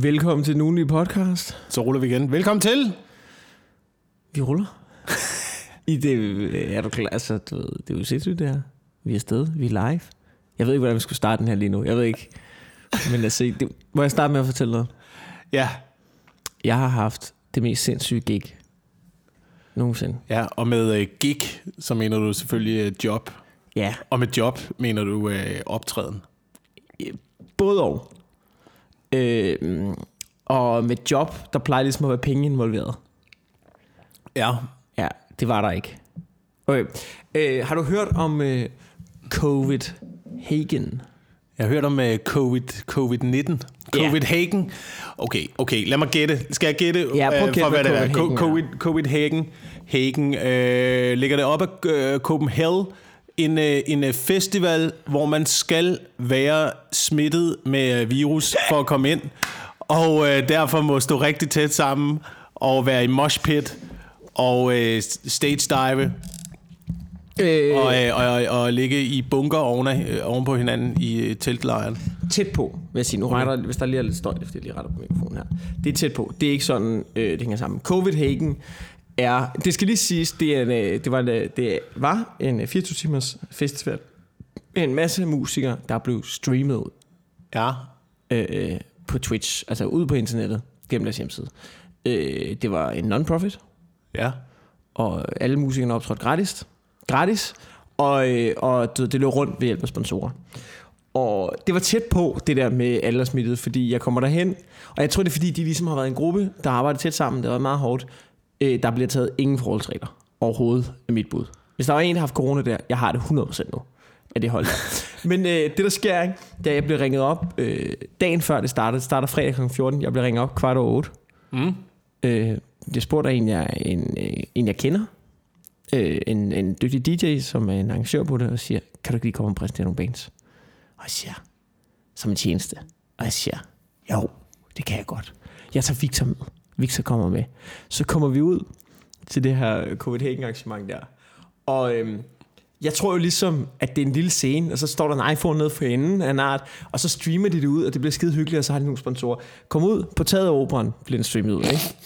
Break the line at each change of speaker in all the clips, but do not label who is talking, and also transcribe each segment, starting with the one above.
Velkommen til den ugenlige podcast.
Så ruller vi igen. Velkommen til.
Vi ruller. I det, er du klar? Altså, du ved, det er jo sindssygt det her. Vi er afsted. Vi er live. Jeg ved ikke, hvordan vi skulle starte den her lige nu. Jeg ved ikke. Men altså, det, må jeg starte med at fortælle noget?
Ja,
Jeg har haft det mest sindssyge gig nogensinde.
ja og med uh, gig, så mener du selvfølgelig uh, job.
Ja,
Og med job mener du uh, optræden.
både og. Øh, og med job, der plejer ligesom at være penge involveret.
Ja.
Ja, det var der ikke. Okay. Øh, har du hørt om øh, COVID Hagen?
Jeg har hørt om uh, COVID, COVID-19.
Ja.
Covid-Hagen. Okay, okay, lad mig gætte. Skal jeg gætte?
Ja, prøv at
øh,
gætte,
for,
hvad
det er?
Covid-Hagen er.
COVID, COVID-Hagen. Hagen. Øh, ligger det op af øh, Copenhagen? En, øh, en øh, festival, hvor man skal være smittet med øh, virus for at komme ind. Og øh, derfor må stå rigtig tæt sammen og være i mosh pit og øh, stage dive
Øh,
og, øh, og, og, og ligge i bunker oven, øh, oven på hinanden i øh, teltlejren.
tæt på, vil jeg sige. Nu retter, hvis der lige er lidt støj, det er fordi jeg lige retter på mikrofonen her. Det er tæt på. Det er ikke sådan, øh, det hænger sammen. COVID Hagen er, det skal lige siges, det, er en, øh, det, var, en, øh, det var en øh, 24 timers festival med en masse musikere, der blev streamet ud
Ja,
øh, på Twitch, altså ud på internettet, gennem deres hjemmeside. Øh, det var en non-profit,
ja.
og alle musikerne optrådte gratis. Gratis. Og, øh, og ved, det løb rundt ved hjælp af sponsorer. Og det var tæt på, det der med aldersmittet, fordi jeg kommer derhen, og jeg tror, det er fordi, de ligesom har været en gruppe, der arbejder tæt sammen, det var meget hårdt. Øh, der bliver taget ingen forholdsregler overhovedet af mit bud. Hvis der var en, der har haft corona der, jeg har det 100% nu af det hold. Men øh, det, der sker, ikke, da jeg blev ringet op øh, dagen før det startede, det starter fredag kl. 14, jeg blev ringet op kvart over 8,
Mm.
Øh, jeg spurgte en, jeg, en, øh, en, jeg kender, øh, en, en dygtig DJ, som er en arrangør på det, og siger, kan du ikke lige komme og præsentere nogle bands? Og jeg siger, som en tjeneste. Og jeg siger, jo, det kan jeg godt. Jeg tager Victor med. Victor kommer med. Så kommer vi ud til det her Copenhagen arrangement der. Og øhm, jeg tror jo ligesom, at det er en lille scene, og så står der en iPhone nede for enden af en art, og så streamer de det ud, og det bliver skide hyggeligt, og så har de nogle sponsorer. Kom ud på taget af operan, bliver den streamet ud, ikke?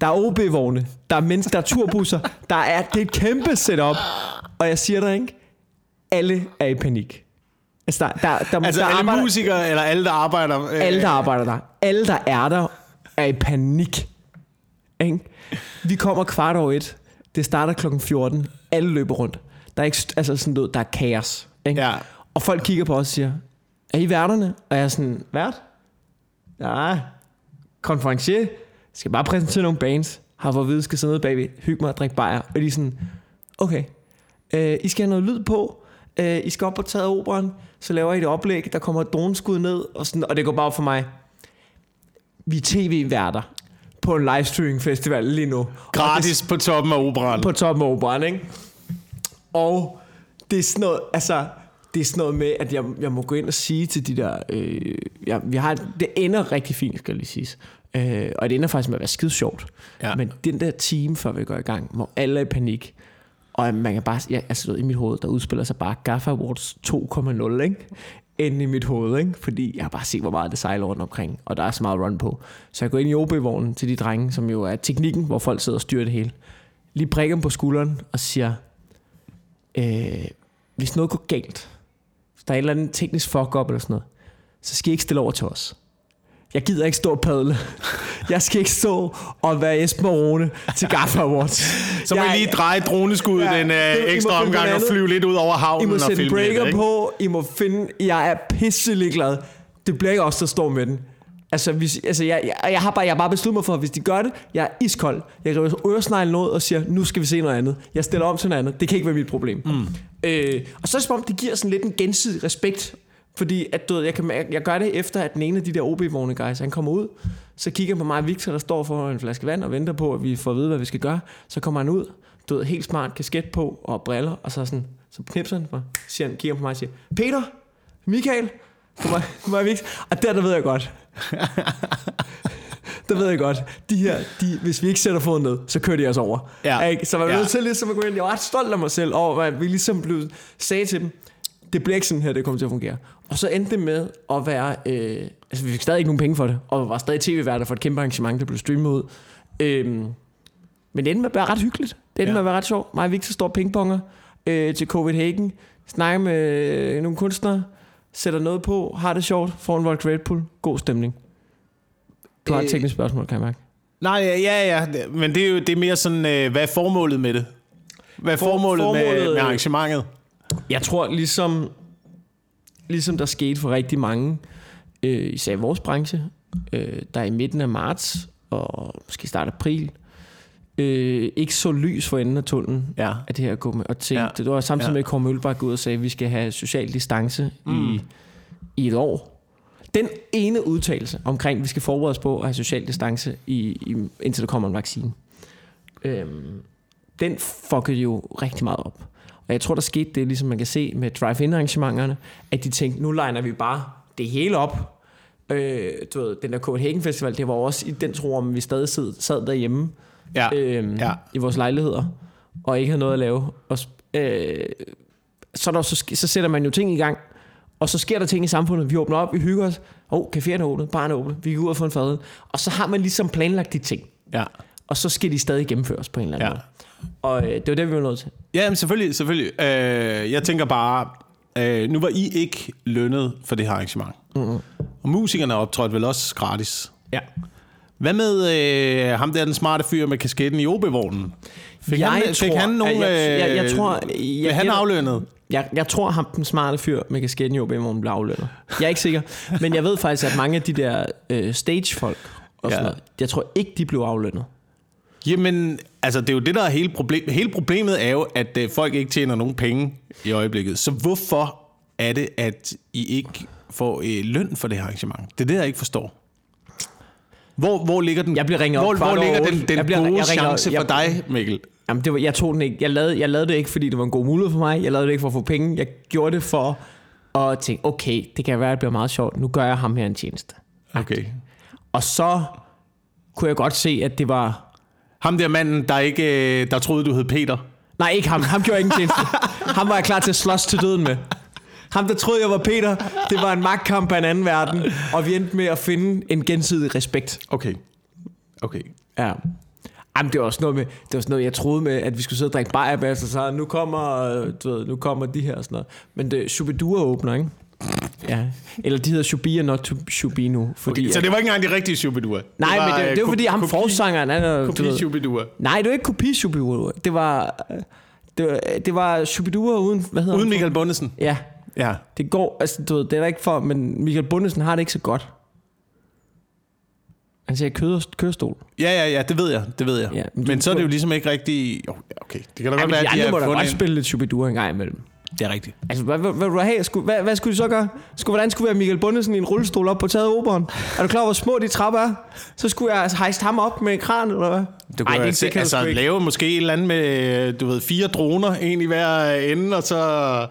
Der er OB-vogne, der er mennesker, der er turbusser, der er, det er et kæmpe setup. Og jeg siger dig ikke, alle er i panik. Altså, der, der, der,
Altså
der
alle
arbejder,
musikere, eller alle, der arbejder... Øh,
alle, der arbejder der, alle, der er der, er i panik. Ikke? Vi kommer kvart over et. Det starter klokken 14. Alle løber rundt. Der er ikke, altså sådan noget, der er kaos. Ikke?
Ja.
Og folk kigger på os og siger, er I værterne? Og jeg er sådan, vært? Nej, konferencier. Skal bare præsentere nogle bands. Har fået at vide, skal sidde nede bagved, hygge mig og drikke bajer. Og de er sådan, okay, øh, I skal have noget lyd på. Øh, I skal op på taget af operan. Så laver I et oplæg, der kommer et droneskud ned. Og, sådan, og det går bare op for mig. Vi er tv-værter på en livestreaming festival lige nu. Og det-
Gratis på toppen af operan.
på toppen af operan, ikke? Og det er sådan noget, altså, det er sådan noget med, at jeg, jeg må gå ind og sige til de der, øh, ja, vi har, det ender rigtig fint, skal jeg lige sige. Øh, og det ender faktisk med at være skide sjovt.
Ja.
Men den der time, før vi går i gang, hvor alle er i panik, og man kan bare, ja, altså i mit hoved, der udspiller sig bare Gaffa Awards 2.0, ikke? Inde i mit hoved, ikke? Fordi jeg har bare set, hvor meget det sejler rundt omkring, og der er så meget run på. Så jeg går ind i OB-vognen til de drenge, som jo er teknikken, hvor folk sidder og styrer det hele. Lige prikker dem på skulderen og siger, øh, hvis noget går galt, hvis der er en eller anden teknisk fuck-up eller sådan noget, så skal I ikke stille over til os. Jeg gider ikke stå og padle. Jeg skal ikke stå og være Esben og Rune til Gaffa Awards.
Så må
Jeg-
I lige dreje droneskuddet
Ja,
en
I må
øh, ekstra omgang og flyve lidt ud over
I
havnen
må
og
sætte en
filme lidt,
breaker
ikke?
på. I må finde... Jeg er pisselig glad. Det bliver ikke os, der står med den. Altså, hvis, altså jeg, jeg, jeg, har bare, jeg har bare besluttet mig for, at hvis de gør det, jeg er iskold. Jeg river øresneglen ud og siger, nu skal vi se noget andet. Jeg stiller om til noget andet. Det kan ikke være mit problem. Mm. Øh, og så er det som om, det giver sådan lidt en gensidig respekt. Fordi at, du ved, jeg, kan, mærke- jeg gør det efter, at den ene af de der OB-vogne guys, han kommer ud. Så kigger han på mig og Victor, der står for en flaske vand og venter på, at vi får at vide, hvad vi skal gøre. Så kommer han ud, du ved, helt smart kasket på og briller, og så sådan, så knipser han, for, siger han, kigger på mig og siger, Peter, Michael, kom mig, kom mig, Victor. Og der, der ved jeg godt, der ved jeg godt, de her, de, hvis vi ikke sætter foden ned, så kører de os over.
Ja.
Ikke? Så man er
Ja.
nødt til ligesom at gå ind, jeg var ret stolt af mig selv over, at vi ligesom blev, sagde til dem, det bliver ikke sådan her, det kommer til at fungere. Og så endte det med at være, øh, altså, vi fik stadig ikke nogen penge for det, og var stadig tv-værter for et kæmpe arrangement, der blev streamet ud. Øhm, men det endte med at være ret hyggeligt. Det endte
Ja.
med at være ret sjovt. Mig og Victor står pingponger øh, til Copenhagen, snakker med øh, nogle kunstnere, sætter noget på, har det sjovt, får en Volk Red Bull, god stemning. Du har et
Øh,
teknisk spørgsmål, kan jeg mærke.
Nej, ja, ja, Men det er jo det er mere sådan, øh, hvad er formålet med det? Hvad er
For-
formålet, med,
formålet-
med arrangementet?
Jeg tror, ligesom, ligesom der skete for rigtig mange, øh, især i vores branche, øh, der i midten af marts og måske start april, øh, ikke så lys for enden af tunnelen
Ja.
af det her gå med. Og tænkte,
ja.
det var samtidig
Ja.
med, at Kåre Mølbak ud og sagde, at vi skal have social distance mm. i, i et år. Den ene udtalelse omkring, at vi skal forberede os på at have social distance, i, i, indtil der kommer en vaccine, øhm, den fuckede jo rigtig meget op. Og jeg tror, der skete det, ligesom man kan se med drive-in arrangementerne, at de tænkte, nu legner vi bare det hele op. Øh, du ved, den der Copenhagen Festival, det var også i den tro, om vi stadig sad, sad derhjemme
Ja.
øhm,
Ja.
i vores lejligheder, og ikke havde noget at lave. Og, øh, så, er der, så, så sætter man jo ting i gang, og så sker der ting i samfundet. Vi åbner op, vi hygger os. Åh, oh, caféerne er åbnet, barn er åbnet, vi går ud og får en fadøl. Og så har man ligesom planlagt de ting,
Ja.
og så skal de stadig gennemføres på en eller anden
Ja.
måde. Og øh, det var det, vi var nødt til.
Ja, men selvfølgelig, selvfølgelig. Øh, jeg tænker bare, øh, nu var I ikke lønnet for det her arrangement. Mm-hmm. Og musikerne optrådte vel også gratis.
Ja.
Hvad med øh, ham der, den smarte fyr med kasketten i OB-vognen? Fik,
Jeg
han, fik
tror-
han nogen...
jeg- jeg- jeg
øh,
tror- jeg
han aflønnet?
Jeg, jeg tror, ham den smarte fyr med kasketten i OB, hvor blev aflønnet. Jeg er ikke sikker, men jeg ved faktisk, at mange af de der øh, stagefolk og sådan
Ja.
noget, jeg tror ikke, de blev aflønnet.
Jamen, altså det er jo det, der er hele problemet. Hele problemet er jo, at øh, folk ikke tjener nogen penge i øjeblikket. Så hvorfor er det, at I ikke får øh, løn for det her arrangement? Det er det, jeg ikke forstår. Hvor, hvor ligger den,
Jeg bliver ringet op
hvor,
kvart
hvor ligger den, den
Jeg bliver-
gode
jeg ringer-
chance
jeg-
for dig, Mikkel?
Jamen, det var, jeg tog den ikke. Jeg lavede, jeg lavede det ikke, fordi det var en god mulighed for mig. Jeg lavede det ikke for at få penge. Jeg gjorde det for at tænke, okay, det kan være, at det bliver meget sjovt. Nu gør jeg ham her en tjeneste.
Okay.
Og så kunne jeg godt se, at det var...
Ham der manden, der ikke øh, der troede, du hed Peter.
Nej, ikke ham. Ham gjorde ikke en tjeneste. Ham var jeg klar til at slås til døden med. Ham, der troede, jeg var Peter, det var en magtkamp af en anden verden. Og vi endte med at finde en gensidig respekt.
Okay. Okay.
Ja. Jamen, det var også noget med, det var sådan noget, jeg troede med, at vi skulle sidde og drikke bajer bag, så så nu kommer, øh, du ved, nu kommer de her og sådan noget. Men det Shubidua åbner, ikke? Ja. Eller de hedder Shubi og not to Shubi nu. Fordi,
okay. Så det var ikke engang de rigtige Shubidua?
nej, men det, det var fordi, ham forsangeren, han er,
Kopi
ved,
Shubidua.
Nej, det var ikke kopi Shubidua. Det var, øh, det var, det var Shubidua uden, hvad hedder
Uden
han?
Michael Bundesen.
Ja,
Ja.
det går, altså du ved, det er der ikke for, men Michael Bundesen har det ikke så godt. Han siger kød, kørestol.
Ja, ja, ja, det ved jeg, det ved jeg.
Ja,
Ja,
men
men, så er det jo ligesom ikke rigtig... Ja, okay, det kan da
Ja,
godt
men
være,
de
at de
andre må
har
da
fundet
godt spille lidt Shubidua en gang imellem.
Det er rigtigt.
Altså, hvad, hvad, hvad, du hvad, hvad skulle de så gøre? Skulle, hvordan skulle være Michael Bundesen i en rullestol op på taget operen? Er du klar, hvor små de trapper er? Så skulle jeg altså hejse ham op med en kran, eller hvad?
Du
Ej,
kunne
det,
se,
det kan
altså,
du
lave måske et eller andet med, du ved, fire droner, en i hver ende, og så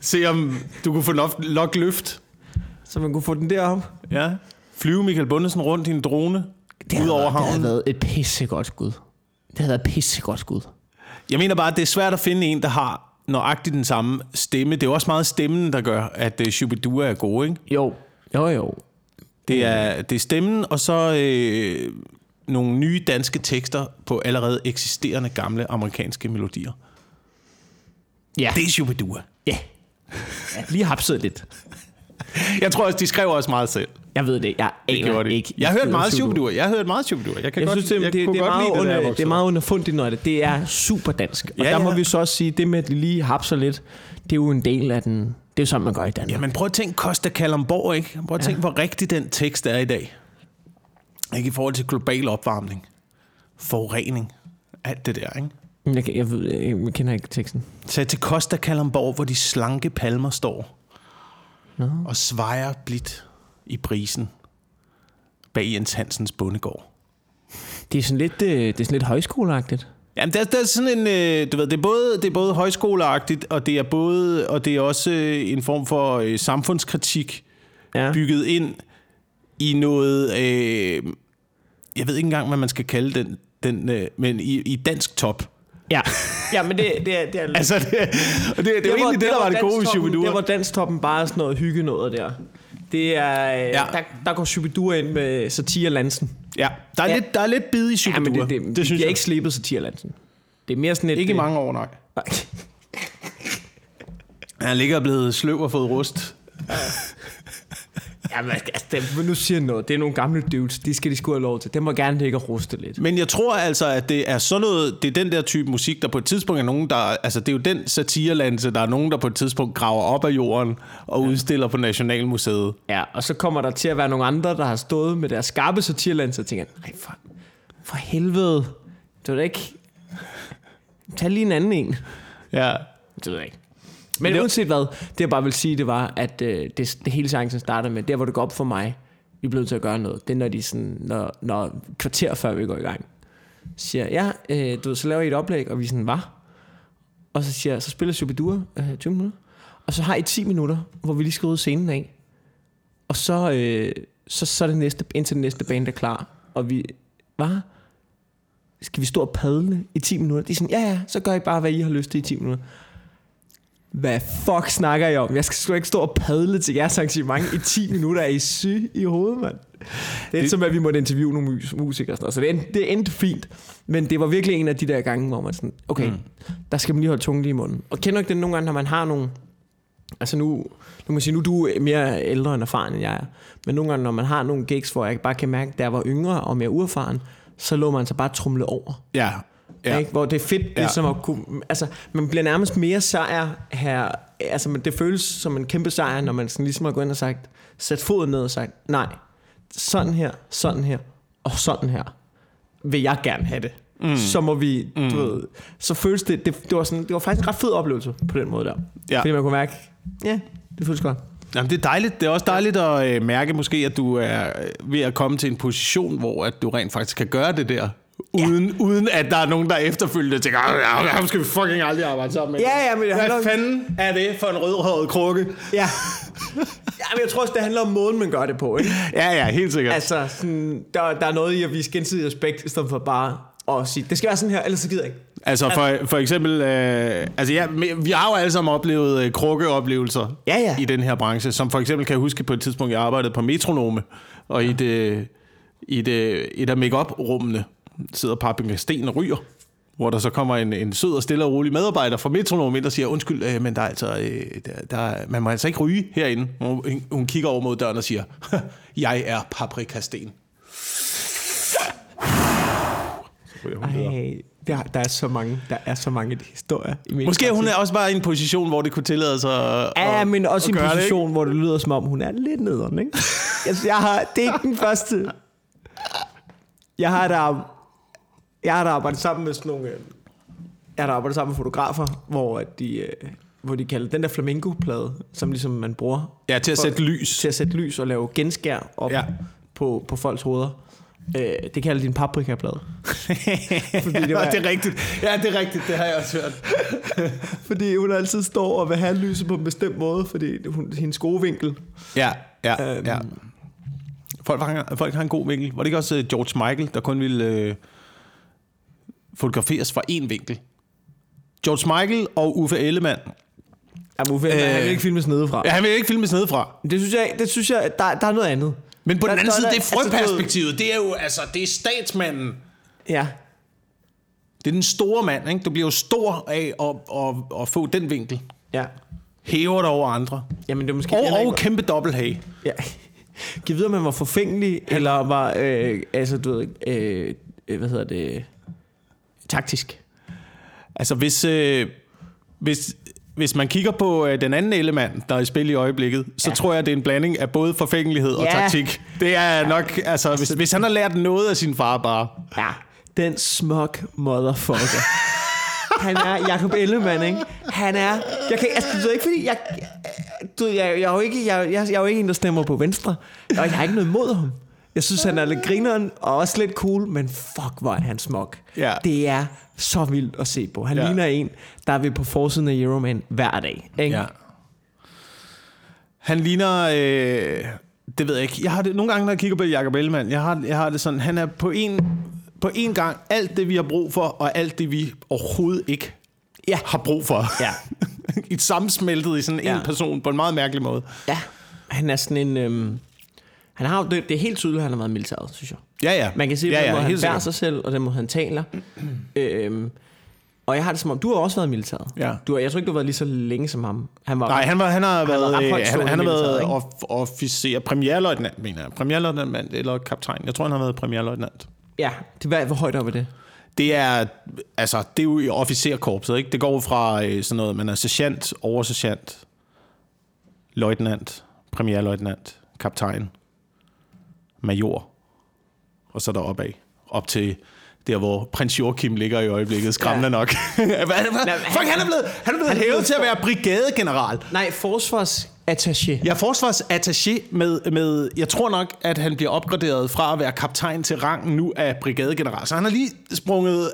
se om du kunne få nok, nok løft.
Så man kunne få den derop.
Ja. Flyve Michael Bundesen rundt i en drone ud over
Det havde
havnen.
været et pissegodt skud. Det havde været et pissegodt skud.
Jeg mener bare, at det er svært at finde en, der har nøjagtigt den samme stemme. Det er jo også meget stemmen, der gør, at uh, Shubidua er god, ikke?
Jo, jo, jo.
Det er, det er stemmen, og så øh, nogle nye danske tekster på allerede eksisterende gamle amerikanske melodier.
Ja.
Det er Shubidua.
Ja. ja lige hapset lidt.
Jeg tror også, de skrev også meget selv.
Jeg ved det. Jeg
Det
aner
gjorde de.
ikke.
Jeg har hørt meget Shubidua. Jeg har hørt meget Shubidua. Jeg kan
Jeg
godt,
synes, det,
jeg
det, det, er
godt
meget
lide det,
under, det er meget underfundigt, når det, det er super dansk. Og
Ja,
der må
ja.
vi så også sige, det med, at lige hapser lidt, det er jo en del af den... Det er jo sådan, man gør i Danmark.
Ja, men prøv at tænke Costa Kalundborg, ikke? Prøv at tænke, hvor rigtig den tekst er i dag. Ikke i forhold til global opvarmning. Forurening. Alt det der, ikke?
Jeg, jeg, ved, jeg, kender ikke teksten.
Tag til Costa Kalundborg, hvor de slanke palmer står.
Nå.
Og svejer blidt i brisen. Bag Jens Hansens bondegård.
Det er sådan lidt, øh, det er sådan lidt højskoleagtigt.
Jamen, der, der er sådan en, øh, du ved, det er både, det er både højskoleagtigt, og det er både, og det er også øh, en form for øh, samfundskritik
Ja.
bygget ind i noget, øh, jeg ved ikke engang, hvad man skal kalde den, den øh, men i, i dansk top.
Ja, ja men det, det, er, det er...
Altså, det, det, det, det er jo egentlig det, der var det gode Shubidua.
Der var danstoppen bare sådan noget hygge noget der. Det er, ja.
Ja.
der, der går Shubidua ind med Satire Lansen.
Ja, der er,
Ja.
ja. Lidt, der er lidt bid i
Ja,
Shubidua.
men det, det, det, det
synes jeg.
ikke slebet Satire Lansen. Det er mere sådan et...
Ikke i
øh,
mange år, nej.
Nej.
Han ligger blevet sløv og fået rust.
Ja, men altså, det, nu siger noget. Det er nogle gamle dudes. De skal de sgu have lov til. Det må gerne ligge og ruste lidt.
Men jeg tror altså, at det er sådan noget, det er den der type musik, der på et tidspunkt er nogen, der, altså det er jo den satirelandse, der er nogen, der på et tidspunkt graver op af jorden og ja. udstiller på Nationalmuseet.
Ja, og så kommer der til at være nogle andre, der har stået med deres skarpe satirlands og tænker, nej, for, for helvede. Det var da ikke... Tag lige en anden en.
Ja.
Det ved jeg ikke. Men det, uanset hvad, det jeg bare vil sige, det var, at øh, det, det hele chancen starter med, der hvor det går op for mig, vi er blevet til at gøre noget, det er når de sådan, når, når kvarter før vi går i gang, siger, ja, øh, du ved, så laver I et oplæg, og vi sådan, hvad? Og så siger jeg, så spiller Shubidua øh, 20 minutter, og så har I 10 minutter, hvor vi lige skal rydde scenen af, og så, øh, så, så er det næste, indtil den næste band er klar, og vi, hvad? Skal vi stå og padle i 10 minutter? De er sådan, ja ja, så gør I bare, hvad I har lyst til i 10 minutter. Hvad fuck snakker I om? Jeg skal sgu ikke stå og padle til jeres arrangement i 10 minutter. Er I syge i hovedet, mand? Det er det... som, at vi måtte interviewe nogle mus- musikere og sådan noget. Så det endte, det endte fint. Men det var virkelig en af de der gange, hvor man sådan, okay, mm. der skal man lige holde tungen lige i munden. Og kender ikke det nogle gange, når man har nogle... Altså nu, nu kan man sige, nu er du mere ældre end erfaren, end jeg er. Men nogle gange, når man har nogle gigs, hvor jeg bare kan mærke, at jeg var yngre og mere uerfaren, så lå man sig bare trumle over.
Ja.
Ja. Ikke? Hvor det er fedt, det
Ja.
som at kunne, altså, man bliver nærmest mere sejr her, altså men det føles som en kæmpe sejr, når man sådan ligesom har gået ind og sagt, sat foden ned og sagt, nej, sådan her, sådan her, og sådan her, vil jeg gerne have det. Mm. Så må vi, mm. du ved, så føles det, det, det, var sådan, det var faktisk en ret fed oplevelse på den måde der.
Ja.
Fordi man kunne mærke, ja, det føles godt.
Jamen, det er dejligt. Det er også dejligt at øh, mærke måske, at du er øh, ved at komme til en position, hvor at du rent faktisk kan gøre det der. Uden, ja. uden at der er nogen, der efterfølgende tænker, "Ah, ja, ham skal vi fucking aldrig arbejde sammen med.
Ja, ja, men det
Hvad
om-
fanden er det for en rødhåret krukke?
Ja. ja, men jeg tror også, det handler om måden, man gør det på, ikke?
Ja, ja, helt sikkert.
Altså, sådan, der, der er noget i at vise gensidig respekt, i stedet for bare at sige, det skal være sådan her, ellers så gider jeg ikke.
Altså for, for eksempel, øh, altså ja, vi har jo alle sammen oplevet øh, krukkeoplevelser
Ja, ja.
i den her branche, som for eksempel kan jeg huske på et tidspunkt, jeg arbejdede på Metronome, og ja. i, det, i det, et af make-up-rummene sidder Paprika Sten og ryger, hvor der så kommer en, en sød og stille og rolig medarbejder fra Metronome ind og siger, undskyld, øh, men der er altså, øh, der, der, er- man må altså ikke ryge herinde. Hun, hun kigger over mod døren og siger, jeg er Paprika Sten. Så ryger hun videre.
Ej, der, der, er så mange, der er så mange historier i min
Måske hun er også bare i en position, hvor det kunne tillade sig at,
Ja, men også i en
gøre det,
position, hvor det lyder som om, hun er lidt nederen, ikke? Jeg, jeg har, det er ikke den første. Jeg har da, jeg har da arbejdet sammen med sådan nogle... øh, Jeg har da arbejdet sammen med fotografer, hvor at de, øh, hvor de kalder den der flamingo-plade, som ligesom man bruger
Ja, til at
for-
sætte lys.
til at sætte lys og lave genskær op
Ja.
ja. på, på folks hoveder. Øh, det kalder de en paprikaplade. Fordi det
Ja,
var-
det er rigtigt. Ja, det er rigtigt. Det har jeg også hørt.
Fordi hun altid står og vil have lyset på en bestemt måde, fordi hun, hendes gode vinkel.
Ja, ja,
Øhm.
ja. Folk har, folk har en god vinkel. Var det ikke også øh, George Michael, der kun ville øh, fotograferes fra én vinkel? George Michael og Uffe Ellemann.
Ja, Uffe, øh, han vil ikke filmes nedefra.
Ja, han vil ikke filmes nedefra.
Det synes jeg, det synes jeg der, der er noget andet.
Men på
Der-
den anden
der-
side, det er
altså,
frøperspektivet. Det er jo, altså, det er statsmanden.
Ja.
Det er den store mand, ikke? Du bliver jo stor af at, at, at få den vinkel.
Ja.
Hæver dig over andre.
Jamen, det er måske
Og, og
ikke-
kæmpe dobbelthage.
Ja. Giv videre, om man var forfængelig, eller var, øh, altså, du ved, øh, øh, hvad hedder det, taktisk.
Altså, hvis, øh, hvis, hvis man kigger på øh, den anden element, der er i spil i øjeblikket, så
Ja.
tror jeg, det er en blanding af både forfængelighed og
Ja.
taktik. Det er nok, altså, hvis, hvis han har lært noget af sin far bare.
Ja. Den smuk motherfucker. Han er Jacob Ellemann, ikke? Han er... Jeg kan, altså, du ved ikke, fordi jeg... Du, jeg, jeg, er jo ikke, jeg, jeg, jeg er jo ikke en, der stemmer på Venstre. Og jeg har ikke noget imod ham. Jeg synes, han er lidt grineren og også lidt cool, men fuck, hvor er han smuk.
Ja.
Det er så vildt at se på. Han
Ja.
ligner en, der vil på forsiden af Euroman hver dag. Ikke?
Ja. Han ligner... Øh, det ved jeg ikke. Jeg har det, nogle gange, når jeg kigger på Jacob Ellemann, jeg har, jeg har det sådan, han er på en, på en gang alt det, vi har brug for, og alt det, vi overhovedet ikke
Ja.
har brug for.
Ja.
I sammensmeltet i sådan en
Ja.
person på en meget mærkelig måde.
Ja. han er sådan en... Øhm, han har, det, det er helt tydeligt, at han har været militæret, synes jeg.
Ja, ja.
Man kan se,
ja,
ja,
ja,
ja, han bærer sig selv, og den måde, han taler. øhm, og jeg har det som om, du har også været militæret.
Ja.
Du, har- jeg tror ikke, du har været lige så længe som ham. Han var,
Nej, han, var, han har
har
været,
været ret
øh, han, han har været
ikke?
of, officer, premierløjtnant, mener jeg. Premierløjtnant eller kaptajn. Jeg tror, han har været premierløjtnant.
Ja, det var, hvor højt op er det?
Det er, altså, det er jo i officerkorpset, ikke? Det går fra øh, sådan noget, man er sergeant, oversergeant, løjtnant, premierløjtnant, kaptajn, major, og så deropad. Op til der, hvor prins Joachim ligger i øjeblikket. Skræmmende
Ja.
ja. nok. hvad, hvad?
Nej,
Fuck, han er blevet, han er blevet
han
hævet
blevet
til at være brigadegeneral.
Nej, forsvarsattaché.
Er forsvarsattaché med, med, jeg tror nok, at han bliver opgraderet fra at være kaptajn til rangen nu af brigadegeneral. Så han har lige sprunget,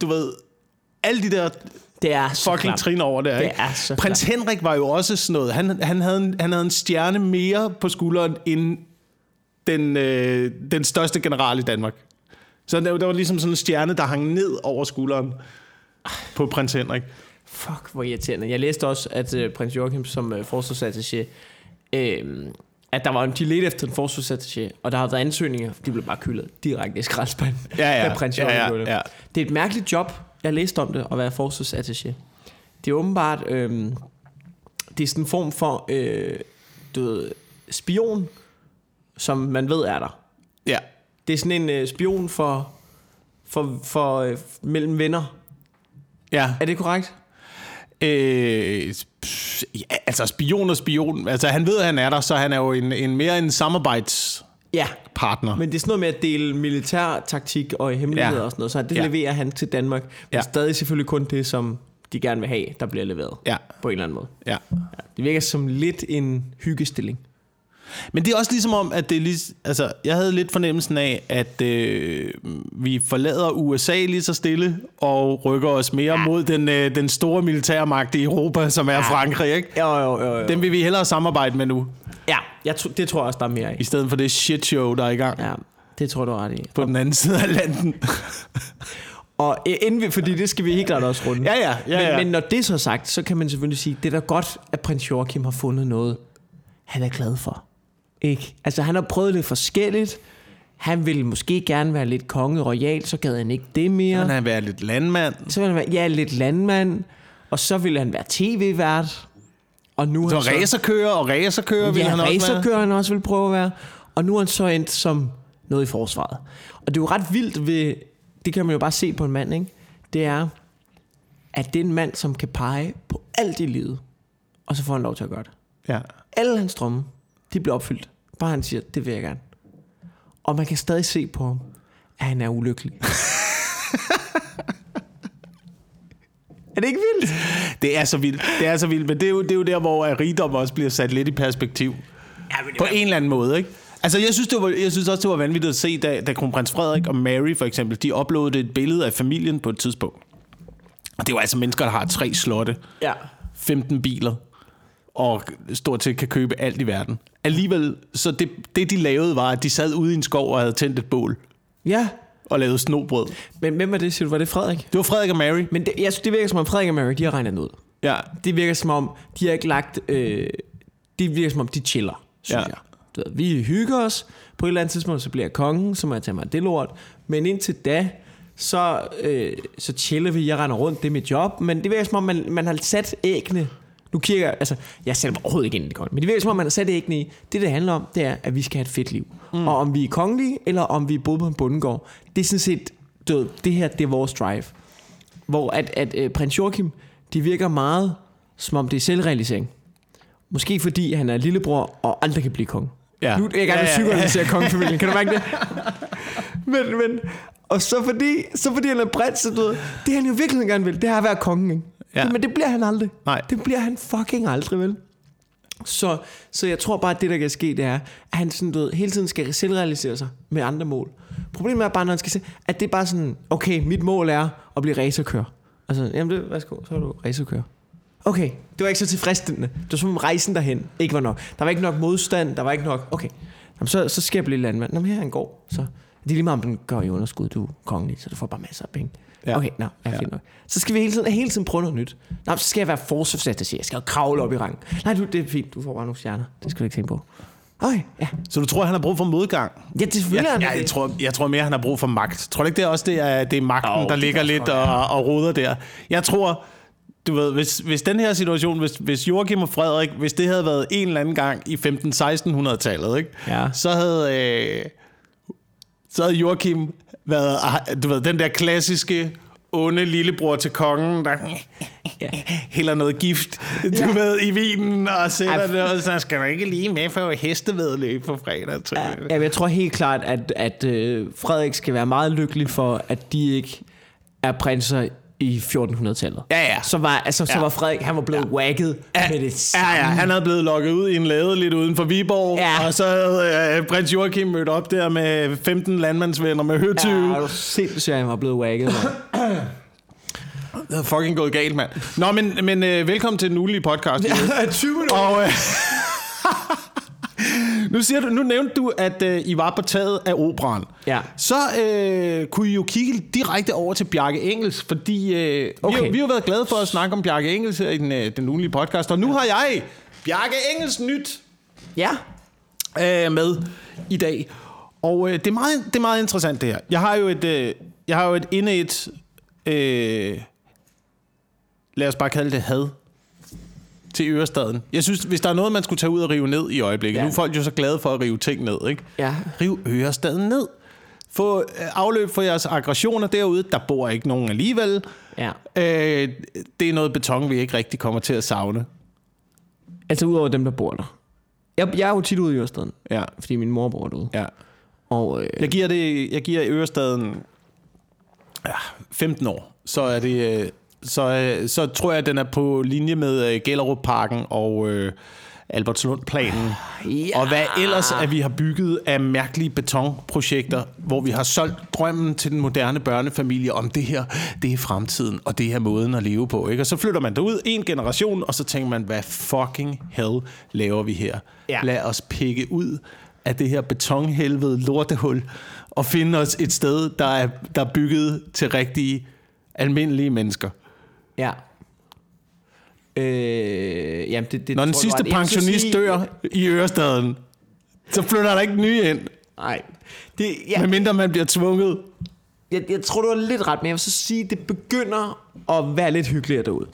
du ved, alle de der
Det er så
fucking
klamt.
trin over der.
Det
Ikke?
er så
Prins Henrik var jo også sådan noget. Han, han, havde en, han havde en stjerne mere på skulderen end den, øh, den største general i Danmark. Så der, der var ligesom sådan en stjerne, der hang ned over skulderen på prins Henrik.
Fuck, hvor irriterende. Jeg læste også, at øh, prins Joachim som øh, forsvarsattaché, øh, at der var en, de ledte efter en forsvarsattaché, og der har været ansøgninger, de blev bare kyldet direkte i skraldespanden.
Ja, ja.
prins
Ja,
Joachim
ja,
det.
ja.
Det er et mærkeligt job. Jeg læste om det, at være forsvarsattaché. Det er åbenbart, øh, det er sådan en form for, øh, du ved, spion, som man ved er der.
Ja.
Det er sådan en øh, spion for, for, for øh, mellem venner.
Ja.
Er det korrekt?
Øh, ja, altså spion og spion. Altså han ved, at han er der, så han er jo en, en mere en samarbejdspartner.
Ja, men det er sådan noget med at dele militær taktik og hemmeligheder
Ja.
og sådan noget, så det
Ja.
leverer han til Danmark. Men
Ja.
stadig selvfølgelig kun det, som de gerne vil have, der bliver leveret
Ja.
på en eller anden måde.
Ja.
Ja. Det virker som lidt en hyggestilling.
Men det er også ligesom om, at det er lige, altså, jeg havde lidt fornemmelsen af, at øh, vi forlader USA lige så stille og rykker os mere ja. mod den, øh, den store militærmagt i Europa, som er ja. Frankrig. Ikke?
Jo, jo, jo. jo.
Den vil vi hellere samarbejde med nu,
Ja, jeg tr- det tror jeg også, der er mere
i
i.
stedet for det shit show, der er i gang ja.
Det tror du ret i.
på den anden side af landen.
Og øh, inden vi, fordi det skal vi helt klart også runde.
ja, ja, ja, ja.
Men, men når det er så sagt, så kan man selvfølgelig sige, det er da godt, at prins Joachim har fundet noget, han er glad for. Ikke? Altså han har prøvet lidt forskelligt. Han ville måske gerne være lidt konge royal, så gad han ikke det mere.
Han har været lidt landmand.
Så ville han være, ja, lidt landmand. Og så ville han være tv-vært. Og nu er
Så
han så...
racerkører og racerkører vil
Ja,
han også være.
racerkører han også vil prøve at være. Og nu er han så endt som noget i forsvaret. Og det er jo ret vildt ved... Det kan man jo bare se på en mand, ikke? Det er, at det er en mand, som kan pege på alt i livet. Og så får han lov til at gøre det.
Ja.
Alle hans drømme, de bliver opfyldt. Bare han siger, det vil jeg gerne. Og man kan stadig se på ham, at han er ulykkelig. er det ikke vildt?
Det er så vildt. Det er så vildt, men det er jo, det er jo der, hvor rigdom også bliver sat lidt i perspektiv.
Ja, men
På en eller anden måde, ikke? Altså, jeg synes, det var, jeg synes også, det var vanvittigt at se, da, da kronprins Frederik og Mary for eksempel, de uploadede et billede af familien på et tidspunkt. Og det var altså mennesker, der har tre slotte,
Ja.
15 biler, og stort set kan købe alt i verden. Alligevel, så det, det de lavede var, at de sad ude i en skov og havde tændt et bål
Ja,
og lavede snobrød.
men hvem var det, siger du? Var det Frederik?
Det var Frederik og Mary.
Men det, jeg synes, det virker som om Frederik og Mary, de har regnet ud.
Ja,
Det virker som om, de har ikke lagt... Øh, det virker som om, de chiller, synes
Ja.
jeg. Du ved, vi hygger os. På et eller andet tidspunkt, så bliver jeg kongen, så må jeg tage mig det lort. Men indtil da, så, øh, så chiller vi. Jeg render rundt, det er mit job. Men det virker som om, man, man har sat æggene... Nu kigger jeg... Altså, jeg sætter mig overhovedet ikke ind i det konge. Men det virker som om, man sat æggene i... Det, det handler om, det er, at vi skal have et fedt liv. Mm. Og om vi er kongelige, eller om vi er boet på en bundegård. Det er sådan set... Ved, det her, det er vores drive. Hvor at, at øh, prins Joachim, de virker meget, som om det er selvrealisering. Måske fordi han er lillebror og aldrig kan blive konge.
Ja.
Nu er jeg gerne
Ja, ja,
psykoanalysere kongefamilien. Kan du mærke det? men, men, og så fordi, så fordi han er prins, så du ved, det han jo virkelig gerne vil, det er at være kongen. Ikke?
Ja.
Men det bliver han aldrig.
Nej.
Det bliver han fucking aldrig, vel? Så, så jeg tror bare, at det, der kan ske, det er, at han sådan, du ved, hele tiden skal selvrealisere sig med andre mål. Problemet er bare, når han skal se, at det er bare sådan, okay, mit mål er at blive racerkører. Altså, jamen det, værsgo, så er du racerkører. Okay, det var ikke så tilfredsstillende. Det var som om rejsen derhen ikke var nok. Der var ikke nok modstand, der var ikke nok, okay. Jamen, så, så skal jeg blive landmand. Nå, men her er en gård, så Det er lige meget, om den går i underskud, du er kongelig, så du får bare masser af penge.
Ja.
Okay, nå, ja,
Ja.
fint nok. Så skal vi hele tiden, hele tiden prøve noget nyt. Nå, så skal jeg være forsvarsattaché. Jeg skal jo kravle op i rang. Nej, du, det er fint. Du får bare nogle stjerner. Det skal du ikke tænke på. Okay, ja.
Så du tror, han har brug for modgang?
Ja, det han
ja,
det.
jeg, tror, jeg tror mere, han har brug for magt. Tror du ikke, det er også det, er, det er magten,
Jo,
der
det
ligger lidt
godt
og, og roder der? Jeg tror, du ved, hvis, hvis den her situation, hvis, hvis Joachim og Frederik, hvis det havde været en eller anden gang i 15-1600-tallet, ikke?
Ja.
så havde... Øh, så havde Joachim været, ah, du ved, den der klassiske onde lillebror til kongen, der
Ja.
hælder noget gift, du ja. ved, i vinen, og sætter det, og så skal du ikke lige med for hestevedløb på fredag. tror jeg.
Ja, jeg tror helt klart, at, at øh, Frederik skal være meget lykkelig for, at de ikke er prinser i 1400-tallet.
Ja, ja.
Så var, altså, så
Ja.
var Frederik, han var blevet ja. wagget
Ja,
med det
ja,
samme.
ja, han havde blevet lukket ud i en lade lidt uden for Viborg,
Ja.
og så havde øh, prins Joachim mødt op der med 15 landmandsvenner med høtyve.
Ja,
Ja.
er du sindssygt, han var blevet wagget.
Det havde fucking gået galt, mand. Nå, men, men øh, velkommen til den ugenlige podcast. Ja.
20 minutter.
Og, øh, nu, siger du, nu nævnte du, at øh, I var på taget af operan.
Ja.
Så øh, kunne I jo kigge direkte over til Bjarke Engels, fordi øh, vi,
Okay.
har, vi har været glade for at snakke om Bjarke Engels her i den, øh, den ugenlige podcast, og nu har jeg Bjarke Engels nyt
Ja.
øh, med i dag. Og øh, det, er meget, det er meget interessant det her. Jeg har jo et, øh, jeg har jo et inde et, øh, lad os bare kalde det had til Ørestaden. Jeg synes, hvis der er noget, man skulle tage ud og rive ned i øjeblikket, ja. Nu er folk jo så glade for at rive ting ned, ikke?
Ja.
Riv Ørestaden ned. Få øh, afløb for jeres aggressioner derude. Der bor ikke nogen alligevel.
Ja.
Øh, det er noget beton, vi ikke rigtig kommer til at savne.
Altså udover dem, der bor der. Jeg, jeg er jo tit ude i Ørestaden,
Ja,
fordi min mor bor derude.
ja.
Og øh,
Jeg giver, det, jeg giver Ørestaden ja, 15 år. Så er det... Så, øh, så tror jeg, at den er på linje med øh, Gellerup-parken og øh, Albertslund-planen.
Ja.
Og hvad ellers, at vi har bygget af mærkelige betonprojekter, hvor vi har solgt drømmen til den moderne børnefamilie om det her, det er fremtiden, og det er måden at leve på. Ikke? Og så flytter man derud en generation, og så tænker man, hvad fucking hell laver vi her?
Ja.
Lad os pikke ud af det her betonhelvede lortehul, og finde os et sted, der er, der er bygget til rigtige, almindelige mennesker.
Ja. Øh, jamen det, det
Når den sidste pensionist
sige-
dør i Ørestaden, så flytter der ikke nye ind,
Nej. Det, ja,
medmindre man bliver tvunget.
jeg, jeg tror, du har lidt ret, men jeg vil så sige, at det begynder at være lidt hyggeligere derude.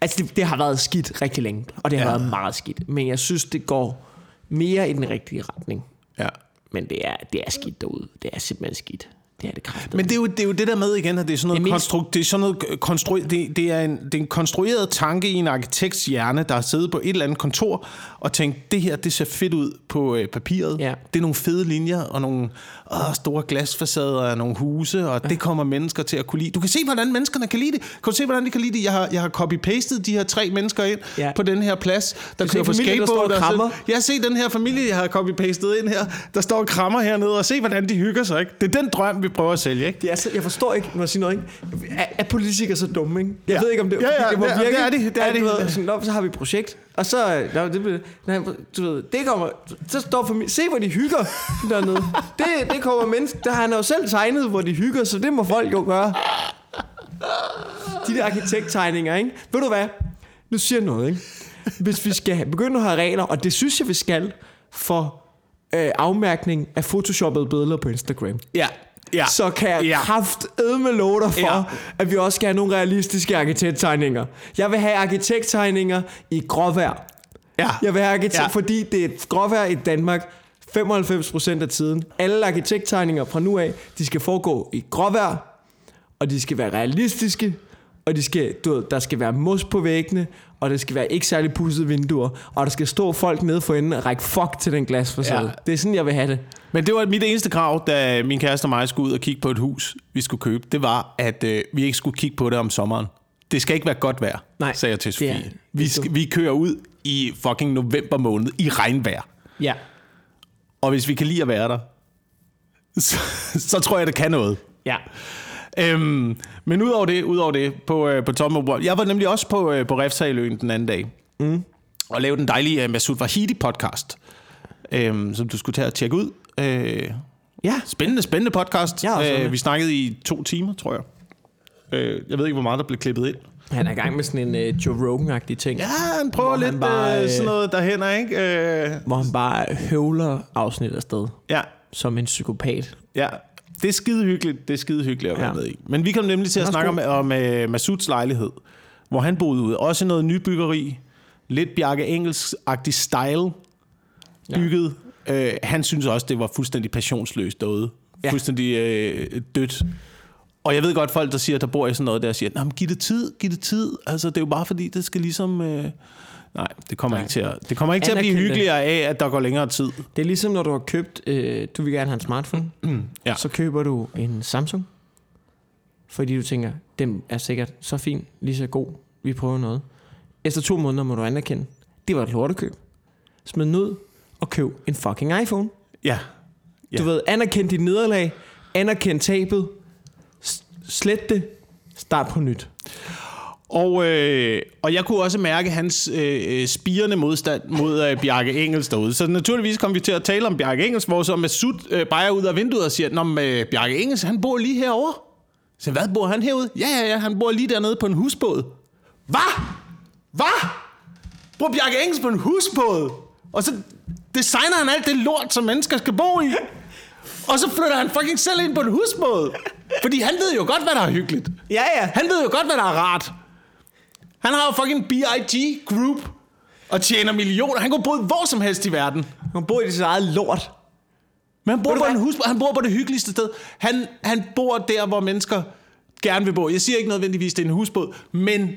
Altså, det, det har været skidt rigtig længe, og det har
ja.
været meget skidt. Men jeg synes, det går mere i den rigtige retning.
Ja.
Men det er, det er skidt derude. Det er simpelthen skidt. Det er det kraftigt.
Men det er, jo, det er jo det der med igen, at det er sådan noget,
Det er
konstru- det er sådan noget konstru- det, det, er en, det er en konstrueret tanke i en arkitekts hjerne, der har siddet på et eller andet kontor og tænkt, det her, det ser fedt ud på øh, papiret.
Ja.
Det er nogle fede linjer og nogle åh, store glasfacader og nogle huse, og det kommer mennesker til at kunne lide. Du kan se, hvordan menneskerne kan lide det. Kan du se, hvordan de kan lide det? Jeg har, jeg har copy-pastet de her tre mennesker ind
Ja.
på den her plads, der
Du
kører
ser
på
familien, der står
skateboard.
og
jeg set den her familie, jeg har copy-pastet ind her, der står og krammer hernede, og se, hvordan de hygger sig. Ikke? Det er den drøm, vi prøver at sælge. Ikke?
Det er så, jeg forstår ikke, når jeg siger noget, ikke? Er, er politikere så dumme, ikke? Jeg
Ja.
ved ikke, om det,
Ja, ja,
det
det er-
virke.
det er de, det er
at,
de.
du Ved, sådan, så har vi et projekt, og så, nej, det, nej, du ved, det kommer, så står familien, se hvor de hygger dernede. Det, det kommer mennesker, der har han jo selv tegnet, hvor de hygger, så det må folk jo gøre. De der arkitekttegninger, ikke? Ved du hvad? Nu siger jeg noget, ikke? Hvis vi skal begynde at have regler, og det synes jeg, vi skal, for øh, afmærkning af photoshoppede billeder på Instagram
Ja ja.
så kan jeg
Ja.
kraftedme love dig for,
Ja.
at vi også skal have nogle realistiske arkitekttegninger. Jeg vil have arkitekttegninger i gråvejr.
Ja.
Jeg vil have arkitekt,
ja.
fordi det er et gråvejr i Danmark 95% af tiden. Alle arkitekttegninger fra nu af, de skal foregå i gråvejr, og de skal være realistiske, og de skal, du ved, der skal være mos på væggene, og det skal være ikke særlig pudsede vinduer, og der skal stå folk nede for enden og række fuck til den glasfacade.
Ja.
Det er sådan, jeg vil have det.
Men det var mit eneste krav, da min kæreste og mig skulle ud og kigge på et hus, vi skulle købe. Det var, at øh, vi ikke skulle kigge på det om sommeren. Det skal ikke være godt vejr,
Nej,
sagde jeg til
er-
Sofie.
det
Vi,
er
skal, vi kører ud i fucking november måned i regnvejr.
Ja.
Og hvis vi kan lide at være der, så, så tror jeg, det kan noget.
Ja.
Øhm, men udover det, udover det på, øh, på Tom O'Brien. Jeg var nemlig også på, øh, på Refsaløen den anden dag. Mm. Og lavede den dejlige uh, Masoud Vahidi podcast, øhm, som du skulle tage og tjekke ud. Øh,
Ja.
Spændende, spændende podcast.
Også
Øh, vi snakkede i to timer, tror jeg. Øh, jeg ved ikke, hvor meget der blev klippet ind.
Han er i gang med sådan en uh, Joe Rogan-agtig ting,
Ja, han prøver
Hvor han
lidt
bare,
øh,
øh,
sådan noget derhen, ikke? Øh,
hvor han bare høvler afsnit afsted
ja,
som en psykopat.
ja. Det er skide hyggeligt. Det er skide hyggeligt at være
Ja.
med i. Men vi kom nemlig til at snakke om, om uh, Masuds lejlighed, hvor han boede ude. Også noget nybyggeri. Lidt Bjarke Engels-agtig style bygget. Ja. Uh, han synes også, det var fuldstændig passionsløst derude. Ja. Fuldstændig uh, dødt. Og jeg ved godt, folk, der siger, der bor i sådan noget, der siger, Nå, men giv det tid, giv det tid. Altså, det er jo bare fordi, det skal ligesom... Uh... Nej, det kommer
Nej.
ikke til at, det kommer ikke til at blive hyggeligere af, at der går længere tid.
Det er ligesom, når du har købt, øh, du vil gerne have en smartphone,
Ja.
så køber du en Samsung, fordi du tænker, den er sikkert så fin, lige så god, vi prøver noget. Efter to måneder må du anerkende, det var et lortekøb. Smid ud og køb en fucking iPhone.
Ja. Ja.
Du ved, anerkend dit nederlag, anerkend tabet, slet det, start på nyt.
Og, øh, og jeg kunne også mærke hans øh, spirende modstand mod øh, Bjarke Engels derude. Så naturligvis kom vi til at tale om Bjarke Engels, hvor så Masud øh, bare ud af vinduet og siger, men, øh, Bjarke Engels, han bor lige herovre. Så hvad bor han herude? Ja, ja, ja, han bor lige dernede på en husbåd. Hvad? Hvad? Bor Bjarke Engels på en husbåd? Og så designer han alt det lort, som mennesker skal bo i. Og så flytter han fucking selv ind på en husbåd. Fordi han ved jo godt, hvad der er hyggeligt.
Ja, ja.
Han ved jo godt, hvad der er rart. Han har jo fucking BIG Group og tjener millioner. Han kunne bo hvor som helst i verden.
Han bor i sit eget lort.
Men han bor,
du
på en hus, han bor på det hyggeligste sted. Han, han bor der, hvor mennesker gerne vil bo. Jeg siger ikke nødvendigvis, det er en husbåd, men